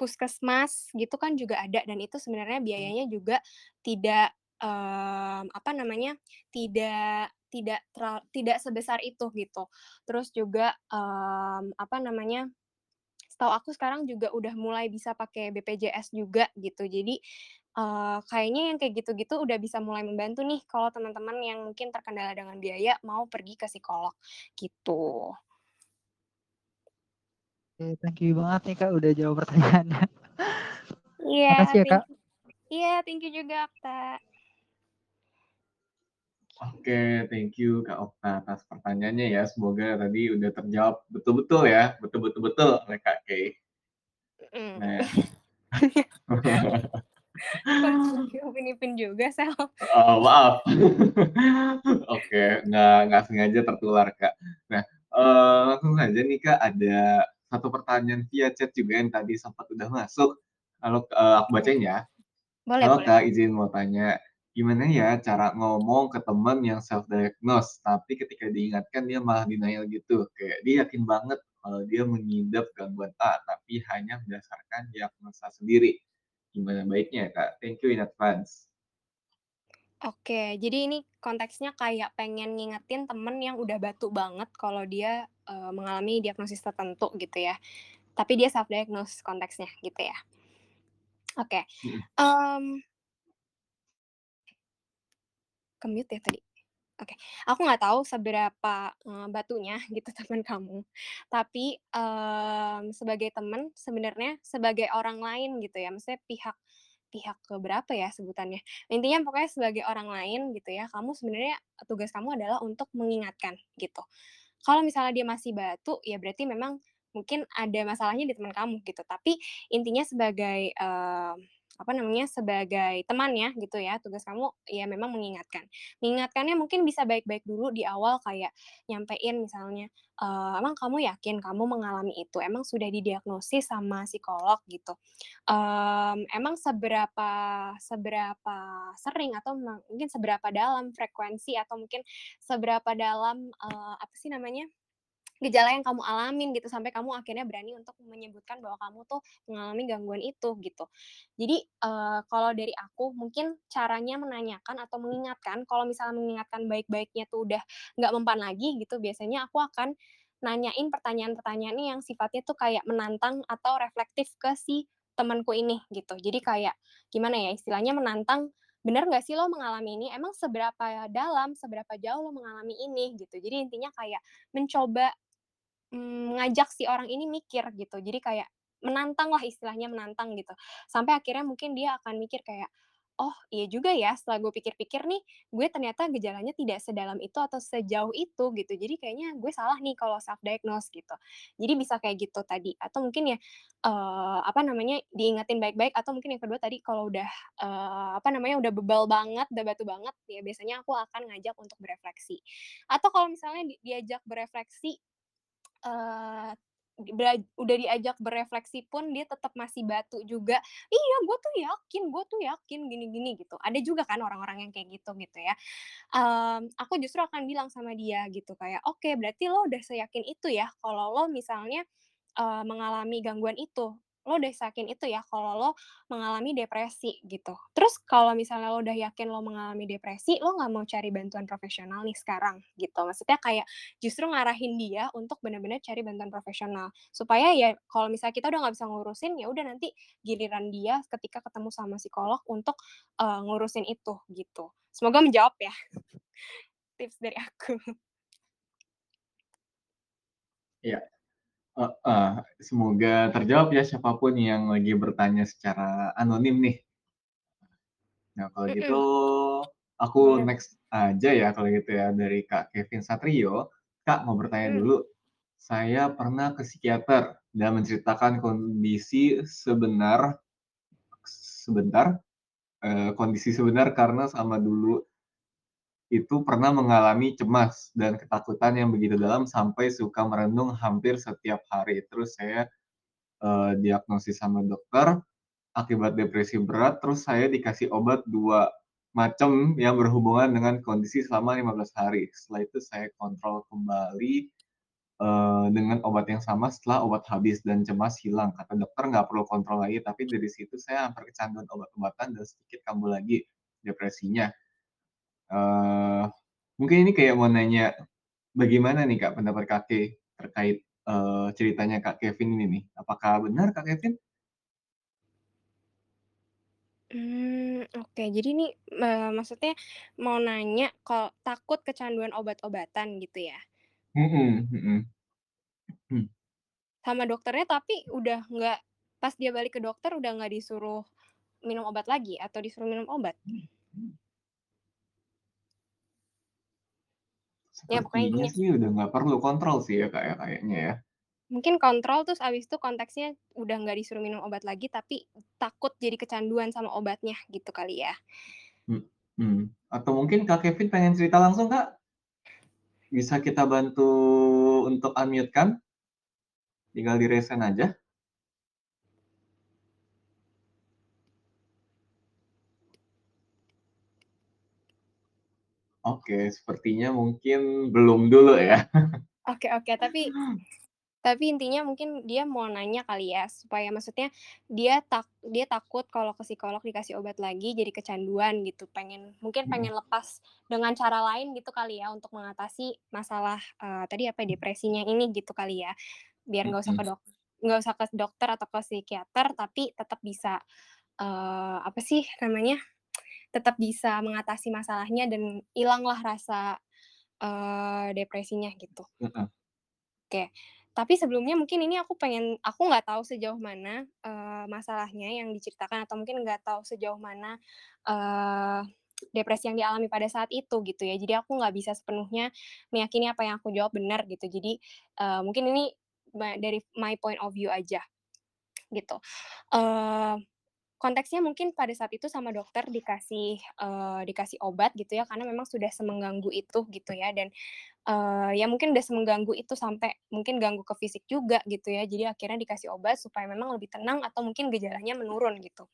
puskesmas gitu kan juga ada dan itu sebenarnya biayanya juga tidak mmm, apa namanya, tidak tidak teral tidak sebesar itu gitu. Terus juga, mmm, apa namanya, setahu aku sekarang juga udah mulai bisa pakai BPJS juga gitu. Jadi, eee, kayaknya yang kayak gitu-gitu udah bisa mulai membantu nih kalau teman-teman yang mungkin terkendala dengan biaya mau pergi ke psikolog, gitu. Oke, thank you banget nih Kak, udah jawab pertanyaannya. Iya, Makasih ya Kak. iya, thank you juga, Okta. Oke, thank you Kak Okta atas pertanyaannya ya. Semoga tadi udah terjawab betul-betul ya, betul-betul betul oleh Kak Kay. Mhm. Nah Upin Ipin juga, Sel? Oh, maaf. Oke, nggak nggak sengaja tertular, Kak. Nah, eee, langsung saja nih, Kak, ada satu pertanyaan via chat juga yang tadi sempat udah masuk. Halo, eee, aku Oke. bacain ya. Boleh Halo, boleh. Kak, izin mau tanya, gimana ya cara ngomong ke teman yang self diagnose, tapi ketika diingatkan dia malah denial gitu? Kayak dia yakin banget kalau dia mengidap gangguan A, tapi hanya berdasarkan diagnosa sendiri. Gimana baiknya ya, Kak? Thank you in advance. Oke, jadi ini konteksnya kayak pengen ngingetin temen yang udah batu banget kalau dia, eee, mengalami diagnosis tertentu gitu ya, tapi dia self diagnose konteksnya gitu ya? Oke, Mhm. mmm Ke-mute ya tadi? Oke, aku nggak tahu seberapa, eee, batunya gitu temen kamu, tapi, mmm, sebagai temen sebenarnya sebagai orang lain gitu ya, maksudnya pihak pihak keberapa ya sebutannya, intinya pokoknya sebagai orang lain gitu ya, kamu sebenarnya tugas kamu adalah untuk mengingatkan gitu. Kalau misalnya dia masih batu, ya berarti memang mungkin ada masalahnya di temen kamu gitu, tapi intinya sebagai, eee, apa namanya, sebagai teman ya gitu ya, tugas kamu ya memang mengingatkan. Mengingatkannya mungkin bisa baik-baik dulu di awal kayak nyampein misalnya, eee, "Emang kamu yakin kamu mengalami itu? Emang sudah didiagnosis sama psikolog?" Gitu. Mmm, "Emang seberapa seberapa sering atau mungkin seberapa dalam frekuensi atau mungkin seberapa dalam, eee, apa sih namanya, gejala yang kamu alamin gitu sampai kamu akhirnya berani untuk menyebutkan bahwa kamu tuh mengalami gangguan itu?" Gitu. Jadi, eee, kalau dari aku mungkin caranya menanyakan atau mengingatkan, kalau misalnya mengingatkan baik-baiknya tuh udah nggak mempan lagi gitu, biasanya aku akan nanyain pertanyaan-pertanyaan yang sifatnya tuh kayak menantang atau reflektif ke si temenku ini gitu. Jadi kayak gimana ya, istilahnya menantang, "Bener nggak sih lo mengalami ini? Emang seberapa dalam, seberapa jauh lo mengalami ini?" Gitu. Jadi intinya kayak mencoba, mmm, ngajak si orang ini mikir gitu. Jadi kayak menantang lah istilahnya menantang gitu. Sampai akhirnya mungkin dia akan mikir kayak, "Oh iya juga ya setelah gue pikir-pikir nih, gue ternyata gejalanya tidak sedalam itu atau sejauh itu," gitu. Jadi kayaknya gue salah nih kalau self diagnose gitu. Jadi bisa kayak gitu tadi atau mungkin ya, eee, apa namanya, diingetin baik-baik atau mungkin yang kedua tadi kalau udah, eee, apa namanya, udah bebal banget, udah batu banget, ya biasanya aku akan ngajak untuk berefleksi. Atau kalau misalnya di diajak berefleksi, bera udah diajak berefleksi pun dia tetap masih batu juga, "Iya, gue tuh yakin gue tuh yakin gini-gini," gitu. Ada juga kan orang-orang yang kayak gitu, gitu ya. Mmm, aku justru akan bilang sama dia gitu kayak, "Oke, berarti lo udah seyakin itu ya kalau lo misalnya, eee, mengalami gangguan itu? Lo udah seyakin itu ya kalau lo mengalami depresi?" Gitu. "Terus kalau misalnya lo udah yakin lo mengalami depresi, lo nggak mau cari bantuan profesional nih sekarang?" Gitu. Maksudnya kayak justru ngarahin dia untuk bener-bener cari bantuan profesional. Supaya ya kalau misalnya kita udah nggak bisa ngurusin, ya udah nanti giliran dia ketika ketemu sama psikolog untuk, eee, ngurusin itu, gitu. Semoga menjawab ya tips dari aku. Iya. Heeh, semoga terjawab ya siapa pun yang lagi bertanya secara anonim nih. Nah, kalau gitu Mhm. aku Boleh. next aja ya kalau gitu ya, dari Kak Kevin Satrio. Kak, mau bertanya Mmm. dulu, saya pernah ke psikiater dan menceritakan kondisi sebenar sebentar, eee, kondisi sebenar karena sama dulu itu pernah mengalami cemas dan ketakutan yang begitu dalam sampai suka merenung hampir setiap hari. Terus saya, eee, diagnosis sama dokter akibat depresi berat, terus saya dikasih obat 2 macam yang berhubungan dengan kondisi selama 15 hari. Setelah itu saya kontrol kembali, eee, dengan obat yang sama setelah obat habis dan cemas hilang. Kata dokter nggak perlu kontrol lagi, tapi dari situ saya hampir kecanduan obat-obatan dan sedikit kambuh lagi. depresinya. Uh, mungkin ini kayak mau nanya, bagaimana nih Kak pendapat Kakak terkait, uh, ceritanya Kak Kevin ini nih? Apakah benar Kak Kevin? Hmm oke. Jadi nih, uh, maksudnya mau nanya kalau takut kecanduan obat-obatan gitu ya? Mhm mhm. Hmm. Sama dokternya tapi udah nggak pas dia balik ke dokter udah nggak disuruh minum obat lagi atau disuruh minum obat? Ya pokoknya gini sih udah nggak perlu kontrol sih ya, Kak, ya, kayaknya ya. Mungkin kontrol terus abis itu konteksnya udah nggak disuruh minum obat lagi, tapi takut jadi kecanduan sama obatnya gitu kali ya? Mhm, atau mungkin Kak Kevin pengen cerita langsung, Kak? Bisa kita bantu untuk unmute kan? Tinggal di-raise hand aja. Oke, sepertinya mungkin belum dulu ya. Oke oke, tapi tapi intinya mungkin dia mau nanya kali ya, supaya maksudnya dia tak dia takut kalau ke psikolog dikasih obat lagi jadi kecanduan gitu, pengen mungkin Mhm. pengen lepas dengan cara lain gitu kali ya untuk mengatasi masalah, eee, tadi apa, depresinya ini gitu kali ya. Biar nggak usah ke Mhm. dok nggak usah ke dokter atau ke psikiater, tapi tetap bisa, eee, apa sih namanya, tetap bisa mengatasi masalahnya dan ilanglah rasa, eee, depresinya gitu. Heeh. Oke, tapi sebelumnya mungkin ini aku pengen aku nggak tahu sejauh mana, eee, masalahnya yang diceritakan atau mungkin nggak tahu sejauh mana, eee, depresi yang dialami pada saat itu gitu ya. Jadi aku nggak bisa sepenuhnya meyakini apa yang aku jawab benar gitu. Jadi, eee, mungkin ini dari my point of view aja, gitu. Eee, konteksnya mungkin pada saat itu sama dokter dikasih, eee, dikasih obat gitu ya, karena memang sudah semengganggu itu gitu ya dan, eee, ya mungkin udah semengganggu itu sampai mungkin ganggu ke fisik juga gitu ya. Jadi akhirnya dikasih obat supaya memang lebih tenang atau mungkin gejalanya menurun gitu.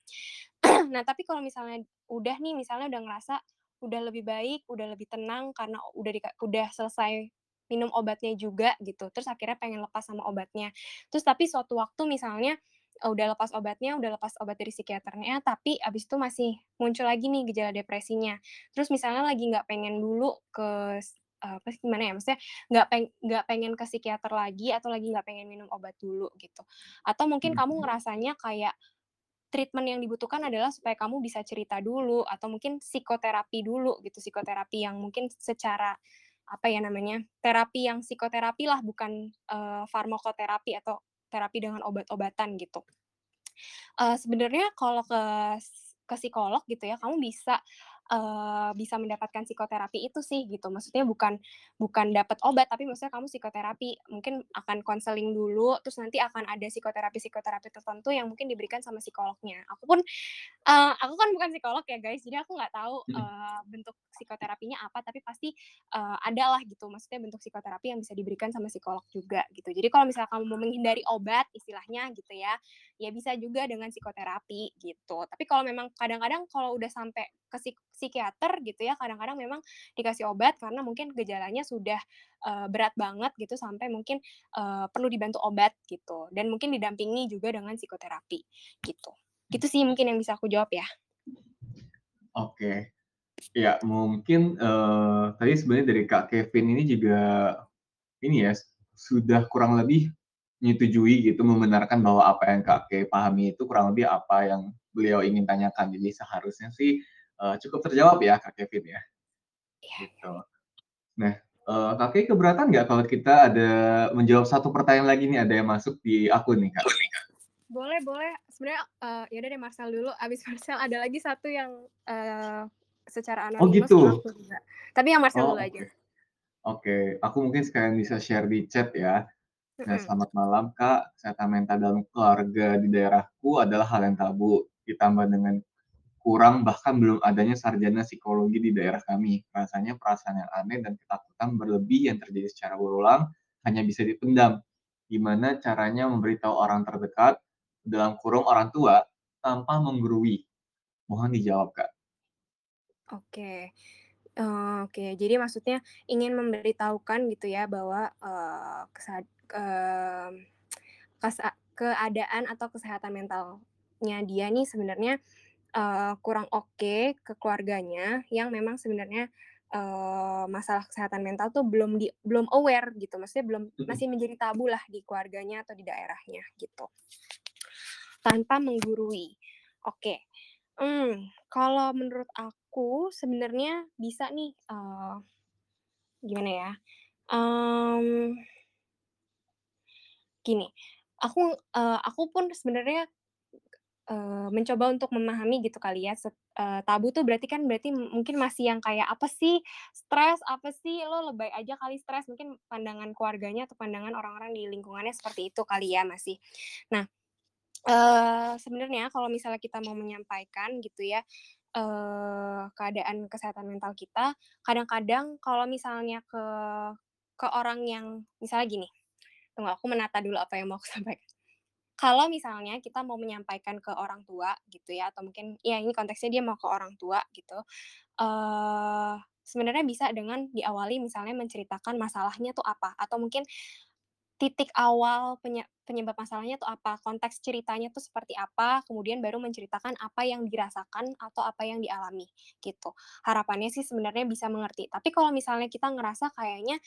Nah, tapi kalau misalnya udah nih, misalnya udah ngerasa udah lebih baik, udah lebih tenang karena udah udah selesai minum obatnya juga gitu, terus akhirnya pengen lepas sama obatnya. Terus tapi suatu waktu misalnya, udah lepas obatnya, udah lepas obat dari psikiaternya, tapi abis itu masih muncul lagi nih gejala depresinya. Terus misalnya lagi nggak pengen dulu ke apa sih, gimana ya, maksudnya nggak peng nggak pengen ke psikiater lagi atau lagi nggak pengen minum obat dulu gitu. Atau mungkin kamu Mhm. ngerasanya kayak treatment yang dibutuhkan adalah supaya kamu bisa cerita dulu atau mungkin psikoterapi dulu gitu, psikoterapi yang mungkin secara, apa ya namanya, terapi yang psikoterapilah bukan, eee, farmakoterapi atau terapi dengan obat-obatan gitu. Eee, sebenarnya kalau ke ke psikolog gitu ya, kamu bisa, bisa mendapatkan psikoterapi itu sih gitu. Maksudnya bukan bukan dapet obat, tapi maksudnya kamu psikoterapi. Mungkin akan konseling dulu, terus nanti akan ada psikoterapi-psikoterapi tertentu yang mungkin diberikan sama psikolognya. Aku pun, eee, aku kan bukan psikolog ya guys, jadi aku nggak tahu, eee, bentuk psikoterapinya apa, tapi pasti, eee, ada lah gitu, maksudnya bentuk psikoterapi yang bisa diberikan sama psikolog juga gitu. Jadi kalau misalnya kamu mau menghindari obat istilahnya gitu ya, ya bisa juga dengan psikoterapi gitu. Tapi kalau memang kadang-kadang kalau udah sampai ke psik psikiater gitu ya, kadang-kadang memang dikasih obat karena mungkin gejalanya sudah, eee, berat banget gitu sampai mungkin, eee, perlu dibantu obat gitu, dan mungkin didampingi juga dengan psikoterapi gitu. Gitu sih mungkin yang bisa aku jawab ya. Oke. Ya mungkin, eee, tadi sebenarnya dari Kak Kevin ini juga, ini ya, sudah kurang lebih menyetujui gitu, membenarkan bahwa apa yang Kakek pahami itu kurang lebih apa yang beliau ingin tanyakan. Jadi seharusnya sih, eee, cukup terjawab ya Kak Kevin ya, Iya iya. gitu. Nah, eee, Kakek keberatan nggak kalau kita ada menjawab 1 pertanyaan lagi nih, ada yang masuk di akun nih, Kak? Boleh boleh. Sebenarnya, eee, ya udah deh Marcel dulu, abis Marcel ada lagi 1 yang, eee, secara Oh anonimus ke gitu? juga. Tapi yang Marcel dulu Oh aja. oke. Oke, aku mungkin sekalian bisa share di chat ya. Nah, selamat malam Kak, kesehatan mental dalam keluarga di daerahku adalah hal yang tabu, ditambah dengan kurang bahkan belum adanya sarjana psikologi di daerah kami. Rasanya perasaan yang aneh dan ketakutan berlebih yang terjadi secara berulang hanya bisa dipendam. Gimana caranya memberitahu orang terdekat, dalam kurung orang tua, tanpa menggurui? Mohon dijawab, Kak. Oke. Eee, oke. Jadi maksudnya ingin memberitahukan gitu ya bahwa, eee, kesad mmm, kesa keadaan atau kesehatan mentalnya dia nih sebenarnya, eee, kurang oke ke keluarganya yang memang sebenarnya, eee, masalah kesehatan mental tuh belum di belum aware gitu, maksudnya belum masih menjadi tabu lah di keluarganya atau di daerahnya gitu. Tanpa menggurui. Oke, mmm, kalau menurut aku sebenarnya bisa nih, eee, gimana ya, mmm gini, aku, eee, aku pun sebenarnya, mencoba untuk memahami gitu kali ya, eee, tabu tuh berarti kan berarti mungkin masih yang kayak, "Apa sih stres? Apa sih? Lo lebay aja kali stres." Mungkin pandangan keluarganya atau pandangan orang-orang di lingkungannya seperti itu kali ya masih. Nah, eee, sebenarnya kalau misalnya kita mau menyampaikan gitu ya, eee, keadaan kesehatan mental kita, kadang-kadang kalau misalnya ke ke orang yang misalnya gini, tunggu aku menata dulu apa yang mau aku sampaikan. Kalau misalnya kita mau menyampaikan ke orang tua gitu ya, atau mungkin ya ini konteksnya dia mau ke orang tua gitu, eee, sebenarnya bisa dengan diawali misalnya menceritakan masalahnya tuh apa, atau mungkin titik awal penye penyebab masalahnya tuh apa, konteks ceritanya tuh seperti apa, kemudian baru menceritakan apa yang dirasakan atau apa yang dialami, gitu. Harapannya sih sebenarnya bisa mengerti. Tapi kalau misalnya kita ngerasa kayaknya,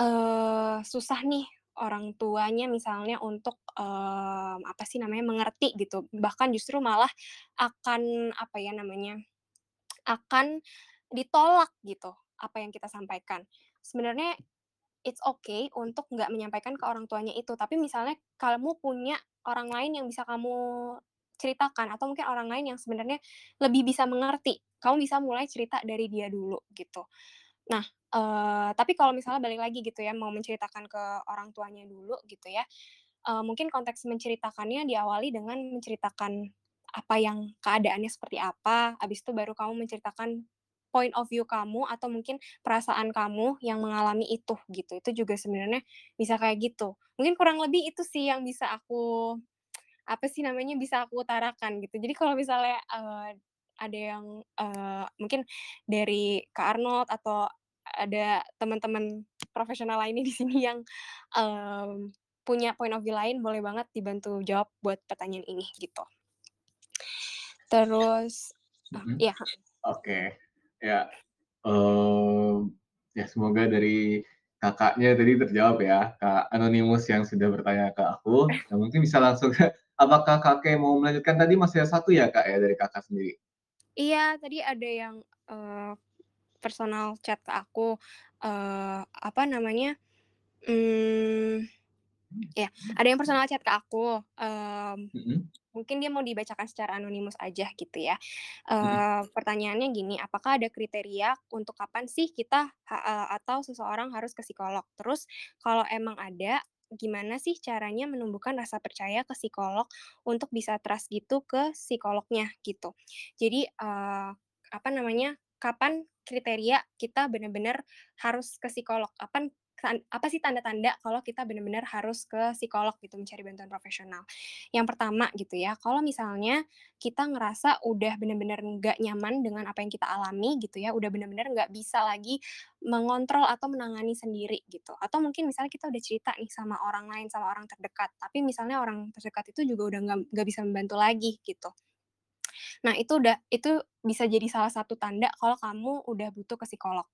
eee, susah nih orang tuanya misalnya untuk, mmm, apa sih namanya, mengerti gitu, bahkan justru malah akan, apa ya namanya, akan ditolak gitu, apa yang kita sampaikan. Sebenarnya it's okay untuk nggak menyampaikan ke orang tuanya itu, tapi misalnya kamu punya orang lain yang bisa kamu ceritakan atau mungkin orang lain yang sebenarnya lebih bisa mengerti, kamu bisa mulai cerita dari dia dulu gitu. Nah, eee, tapi kalau misalnya balik lagi gitu ya, mau menceritakan ke orang tuanya dulu gitu ya, eee, mungkin konteks menceritakannya diawali dengan menceritakan apa yang keadaannya seperti apa, habis itu baru kamu menceritakan point of view kamu atau mungkin perasaan kamu yang mengalami itu gitu. Itu juga sebenarnya bisa kayak gitu. Mungkin kurang lebih itu sih yang bisa aku, apa sih namanya, bisa aku utarakan gitu. Jadi kalau misalnya, eee, ada yang, eee, mungkin dari Kak Arnold atau ada teman-teman profesional lainnya di sini yang, mmm, punya point of view lain, boleh banget dibantu jawab buat pertanyaan ini gitu. Terus, ah, Mhm. iya, heeh. Oke. Ya, mmm, ya semoga dari Kakaknya tadi terjawab ya, Kak Anonymous yang sudah bertanya ke aku. Nah mungkin bisa langsung apakah Kakak mau melanjutkan tadi masih ada 1 ya, Kak, ya dari Kakak sendiri? Iya, tadi ada yang, eee, personal chat ke aku, eee, apa namanya, mmm, ya, ada yang personal chat ke aku, mmm, Mhm. mungkin dia mau dibacakan secara anonimus aja gitu ya. Mhm. Eee, pertanyaannya gini, "Apakah ada kriteria untuk kapan sih kita ha eee, atau seseorang harus ke psikolog? Terus kalau emang ada, gimana sih caranya menumbuhkan rasa percaya ke psikolog untuk bisa trust gitu ke psikolognya?" Gitu. Jadi, eee, apa namanya, kapan kriteria kita bener-bener harus ke psikolog? Kapan apa sih tanda-tanda kalau kita bener-bener harus ke psikolog gitu, mencari bantuan profesional? Yang pertama gitu ya, kalau misalnya kita ngerasa udah bener-bener nggak nyaman dengan apa yang kita alami gitu ya, udah bener-bener nggak bisa lagi mengontrol atau menangani sendiri gitu, atau mungkin misalnya kita udah cerita nih sama orang lain, sama orang terdekat, tapi misalnya orang terdekat itu juga udah nggak bisa membantu lagi gitu. Nah, itu udah itu bisa jadi salah satu tanda kalau kamu udah butuh ke psikolog.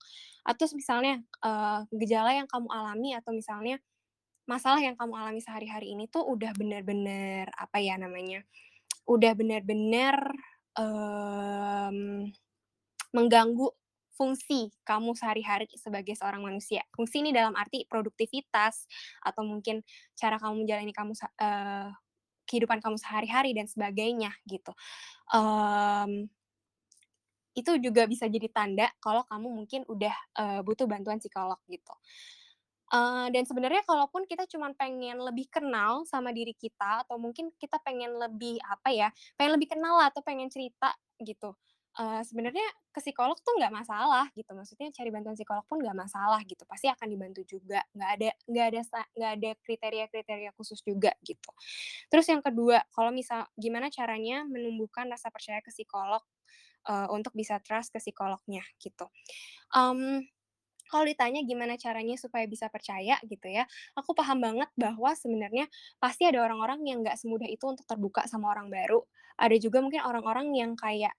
Atau misalnya, eee, gejala yang kamu alami atau misalnya masalah yang kamu alami sehari-hari ini tuh udah bener-bener, apa ya namanya, udah bener-bener, mmm, mengganggu fungsi kamu sehari-hari sebagai seorang manusia. Fungsi ini dalam arti produktivitas atau mungkin cara kamu menjalani kamu eee, kehidupan kamu sehari-hari dan sebagainya gitu. Mmm, itu juga bisa jadi tanda kalau kamu mungkin udah, eee, butuh bantuan psikolog gitu. Eee, dan sebenarnya kalaupun kita cuman pengen lebih kenal sama diri kita atau mungkin kita pengen lebih, apa ya, pengen lebih kenal lah atau pengen cerita gitu, eee, sebenarnya ke psikolog tuh nggak masalah gitu, maksudnya cari bantuan psikolog pun nggak masalah gitu, pasti akan dibantu juga, nggak ada nggak ada nggak ada kriteria-kriteria khusus juga gitu. Terus yang kedua, kalau misal gimana caranya menumbuhkan rasa percaya ke psikolog, eee, untuk bisa trust ke psikolognya gitu. Mmm, kalau ditanya gimana caranya supaya bisa percaya gitu ya, aku paham banget bahwa sebenarnya pasti ada orang-orang yang nggak semudah itu untuk terbuka sama orang baru. Ada juga mungkin orang-orang yang kayak,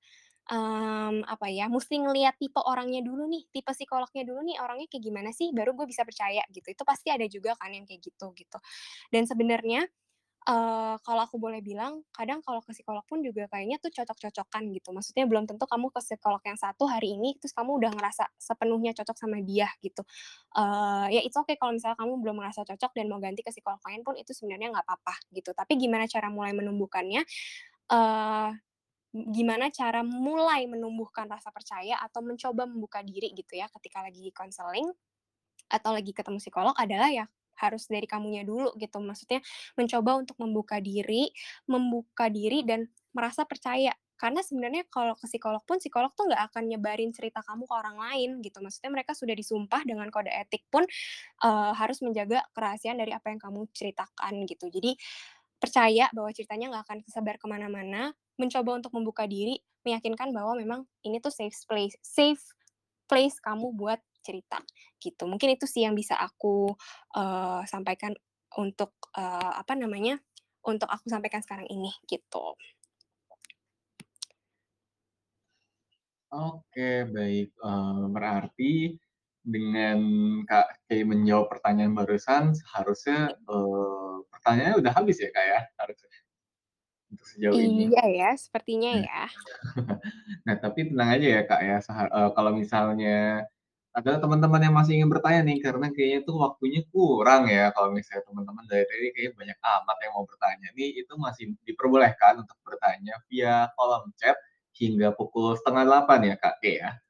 mmm, apa ya, musti ngelihat tipe orangnya dulu nih, tipe psikolognya dulu nih, orangnya kayak gimana sih, baru gue bisa percaya gitu. Itu pasti ada juga kan yang kayak gitu, gitu. Dan sebenarnya Eee, kalau aku boleh bilang, kadang kalau ke psikolog pun juga kayaknya tuh cocok-cocokan gitu. Maksudnya belum tentu kamu ke psikolog yang satu hari ini, terus kamu udah ngerasa sepenuhnya cocok sama dia gitu. Eee, ya it's okay kalau misalnya kamu belum merasa cocok dan mau ganti ke psikolog lain pun itu sebenarnya nggak apa-apa gitu. Tapi gimana cara mulai menumbuhkannya, eee, gimana cara mulai menumbuhkan rasa percaya atau mencoba membuka diri gitu ya ketika lagi konseling atau lagi ketemu psikolog adalah ya harus dari kamunya dulu gitu. Maksudnya mencoba untuk membuka diri, membuka diri dan merasa percaya. Karena sebenarnya kalau ke psikolog pun, psikolog tuh nggak akan nyebarin cerita kamu ke orang lain gitu. Maksudnya mereka sudah disumpah dengan kode etik pun uh, harus menjaga kerahasiaan dari apa yang kamu ceritakan gitu. Jadi percaya bahwa ceritanya nggak akan tersebar ke mana-mana, mencoba untuk membuka diri, meyakinkan bahwa memang ini tuh safe place, safe place kamu buat cerita gitu. Mungkin itu sih yang bisa aku uh, sampaikan untuk uh, apa namanya untuk aku sampaikan sekarang ini gitu. Oke baik, uh, berarti dengan Kak Kay menjawab pertanyaan barusan seharusnya uh, pertanyaannya udah habis ya Kak ya harusnya untuk sejauh ini. Iya ya, sepertinya nah. ya. nah tapi tenang aja ya Kak ya, uh, kalau misalnya ada teman-teman yang masih ingin bertanya nih, karena kayaknya tuh waktunya kurang ya, kalau misalnya teman-teman dari tadi kayaknya banyak amat yang mau bertanya nih, itu masih diperbolehkan untuk bertanya via kolom chat hingga pukul setengah delapan ya, Kak ya?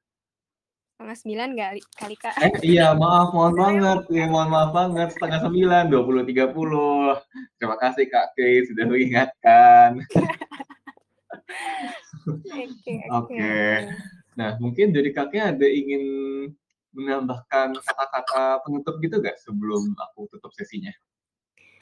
Setengah sembilan kali, kali Kak. Eh, iya, maaf, mohon banget. Ya, mohon maaf banget. Setengah sembilan, dua puluh tiga puluh. Terima kasih Kak K sudah mengingatkan. Oke, oke. Nah, mungkin dari kakek ada ingin menambahkan kata-kata penutup gitu nggak sebelum aku tutup sesinya?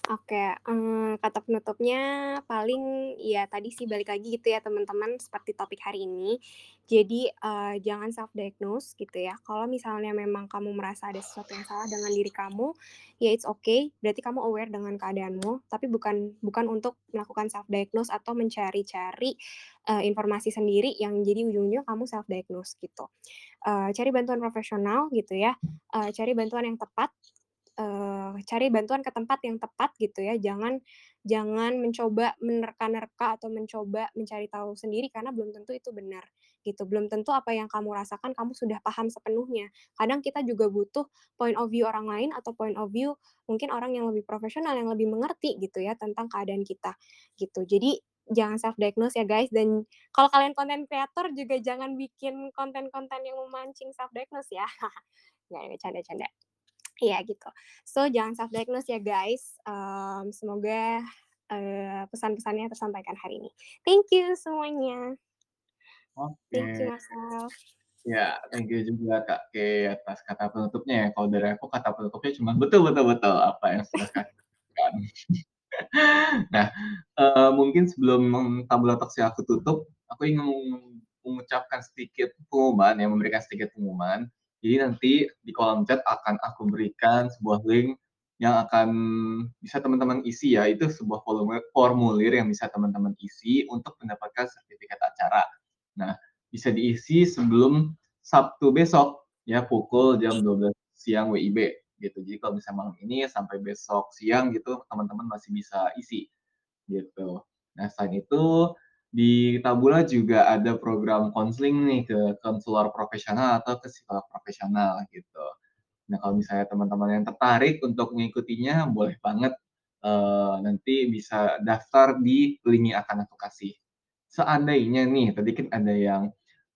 Oke, um, kata penutupnya paling ya tadi sih balik lagi gitu ya teman-teman seperti topik hari ini. Jadi, uh, jangan self diagnose gitu ya. Kalau misalnya memang kamu merasa ada sesuatu yang salah dengan diri kamu, ya it's okay, berarti kamu aware dengan keadaanmu, tapi bukan bukan untuk melakukan self diagnose atau mencari-cari, uh, informasi sendiri yang jadi ujung-ujungnya kamu self diagnose gitu. Uh, cari bantuan profesional gitu ya, uh, cari bantuan yang tepat uh, cari bantuan ke tempat yang tepat gitu ya. Jangan jangan mencoba menerka-nerka atau mencoba mencari tahu sendiri karena belum tentu itu benar gitu. Belum tentu apa yang kamu rasakan kamu sudah paham sepenuhnya. Kadang kita juga butuh point of view orang lain atau point of view mungkin orang yang lebih profesional yang lebih mengerti gitu ya tentang keadaan kita gitu. Jadi jangan self diagnose ya guys dan kalau kalian konten kreator juga jangan bikin konten-konten yang memancing self diagnose ya. Nggak, canda-canda. Iya gitu. So jangan self diagnose ya guys. Um, semoga uh, pesan-pesannya tersampaikan hari ini. Thank you semuanya. Oke. Thank you Marcel. Ya, thank you juga Kak Ke atas kata penutupnya ya. Kalau dari aku kata penutupnya cuma betul betul betul apa yang sudah katakan. nah, uh, mungkin sebelum tabula toksi aku tutup, aku ingin mengucapkan sedikit pengumuman, yang memberikan sedikit pengumuman. Jadi nanti di kolom chat akan aku berikan sebuah link yang akan bisa teman-teman isi ya. Itu sebuah formulir yang bisa teman-teman isi untuk mendapatkan sertifikat acara. Nah, bisa diisi sebelum Sabtu besok ya pukul jam 12 siang WIB gitu. Jadi kalau misalnya malam ini sampai besok siang gitu teman-teman masih bisa isi gitu. Nah, selain itu di Tabula juga ada program konseling nih ke konselor profesional atau ke psikolog profesional gitu. Nah kalau misalnya teman-teman yang tertarik untuk mengikutinya, boleh banget uh, nanti bisa daftar di link yang akan aku kasih. Seandainya nih, tadi kan ada yang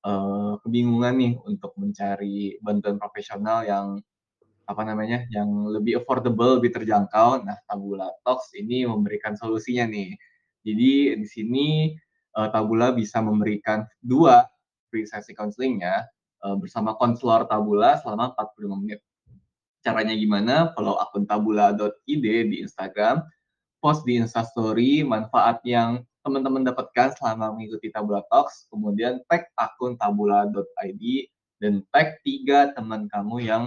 uh, kebingungan nih untuk mencari bantuan profesional yang apa namanya, yang lebih affordable, lebih terjangkau. Nah, Tabula Talks ini memberikan solusinya nih. Jadi di sini uh, Tabula bisa memberikan dua free sesi counselingnya uh, bersama konselor Tabula selama 45 menit. Caranya gimana? Follow akun tabula.id di Instagram, post di Instastory manfaat yang teman-teman dapatkan selama mengikuti Tabula Talks, kemudian tag akun tabula.id dan tag tiga teman kamu yang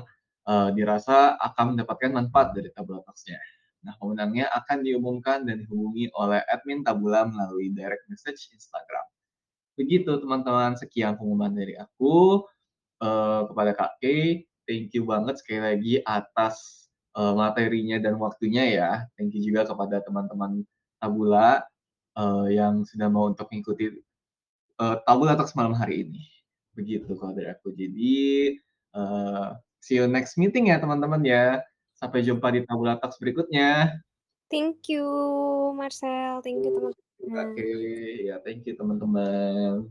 uh, dirasa akan mendapatkan manfaat dari Tabula Talks-nya. Nah, pemenangnya akan diumumkan dan dihubungi oleh admin Tabula melalui direct message Instagram. Begitu teman-teman, sekian pengumuman dari aku uh, kepada Kak Kay. Thank you banget sekali lagi atas uh, materinya dan waktunya ya. Thank you juga kepada teman-teman Tabula uh, yang sudah mau untuk mengikuti uh, Tabula Talks malam hari ini. Begitu kalau dari aku. Jadi, uh, see you next meeting ya teman-teman ya. Sampai jumpa di Tabula Talks berikutnya. Thank you, Marcel. Thank you, teman-teman. Oke, ya thank you teman-teman.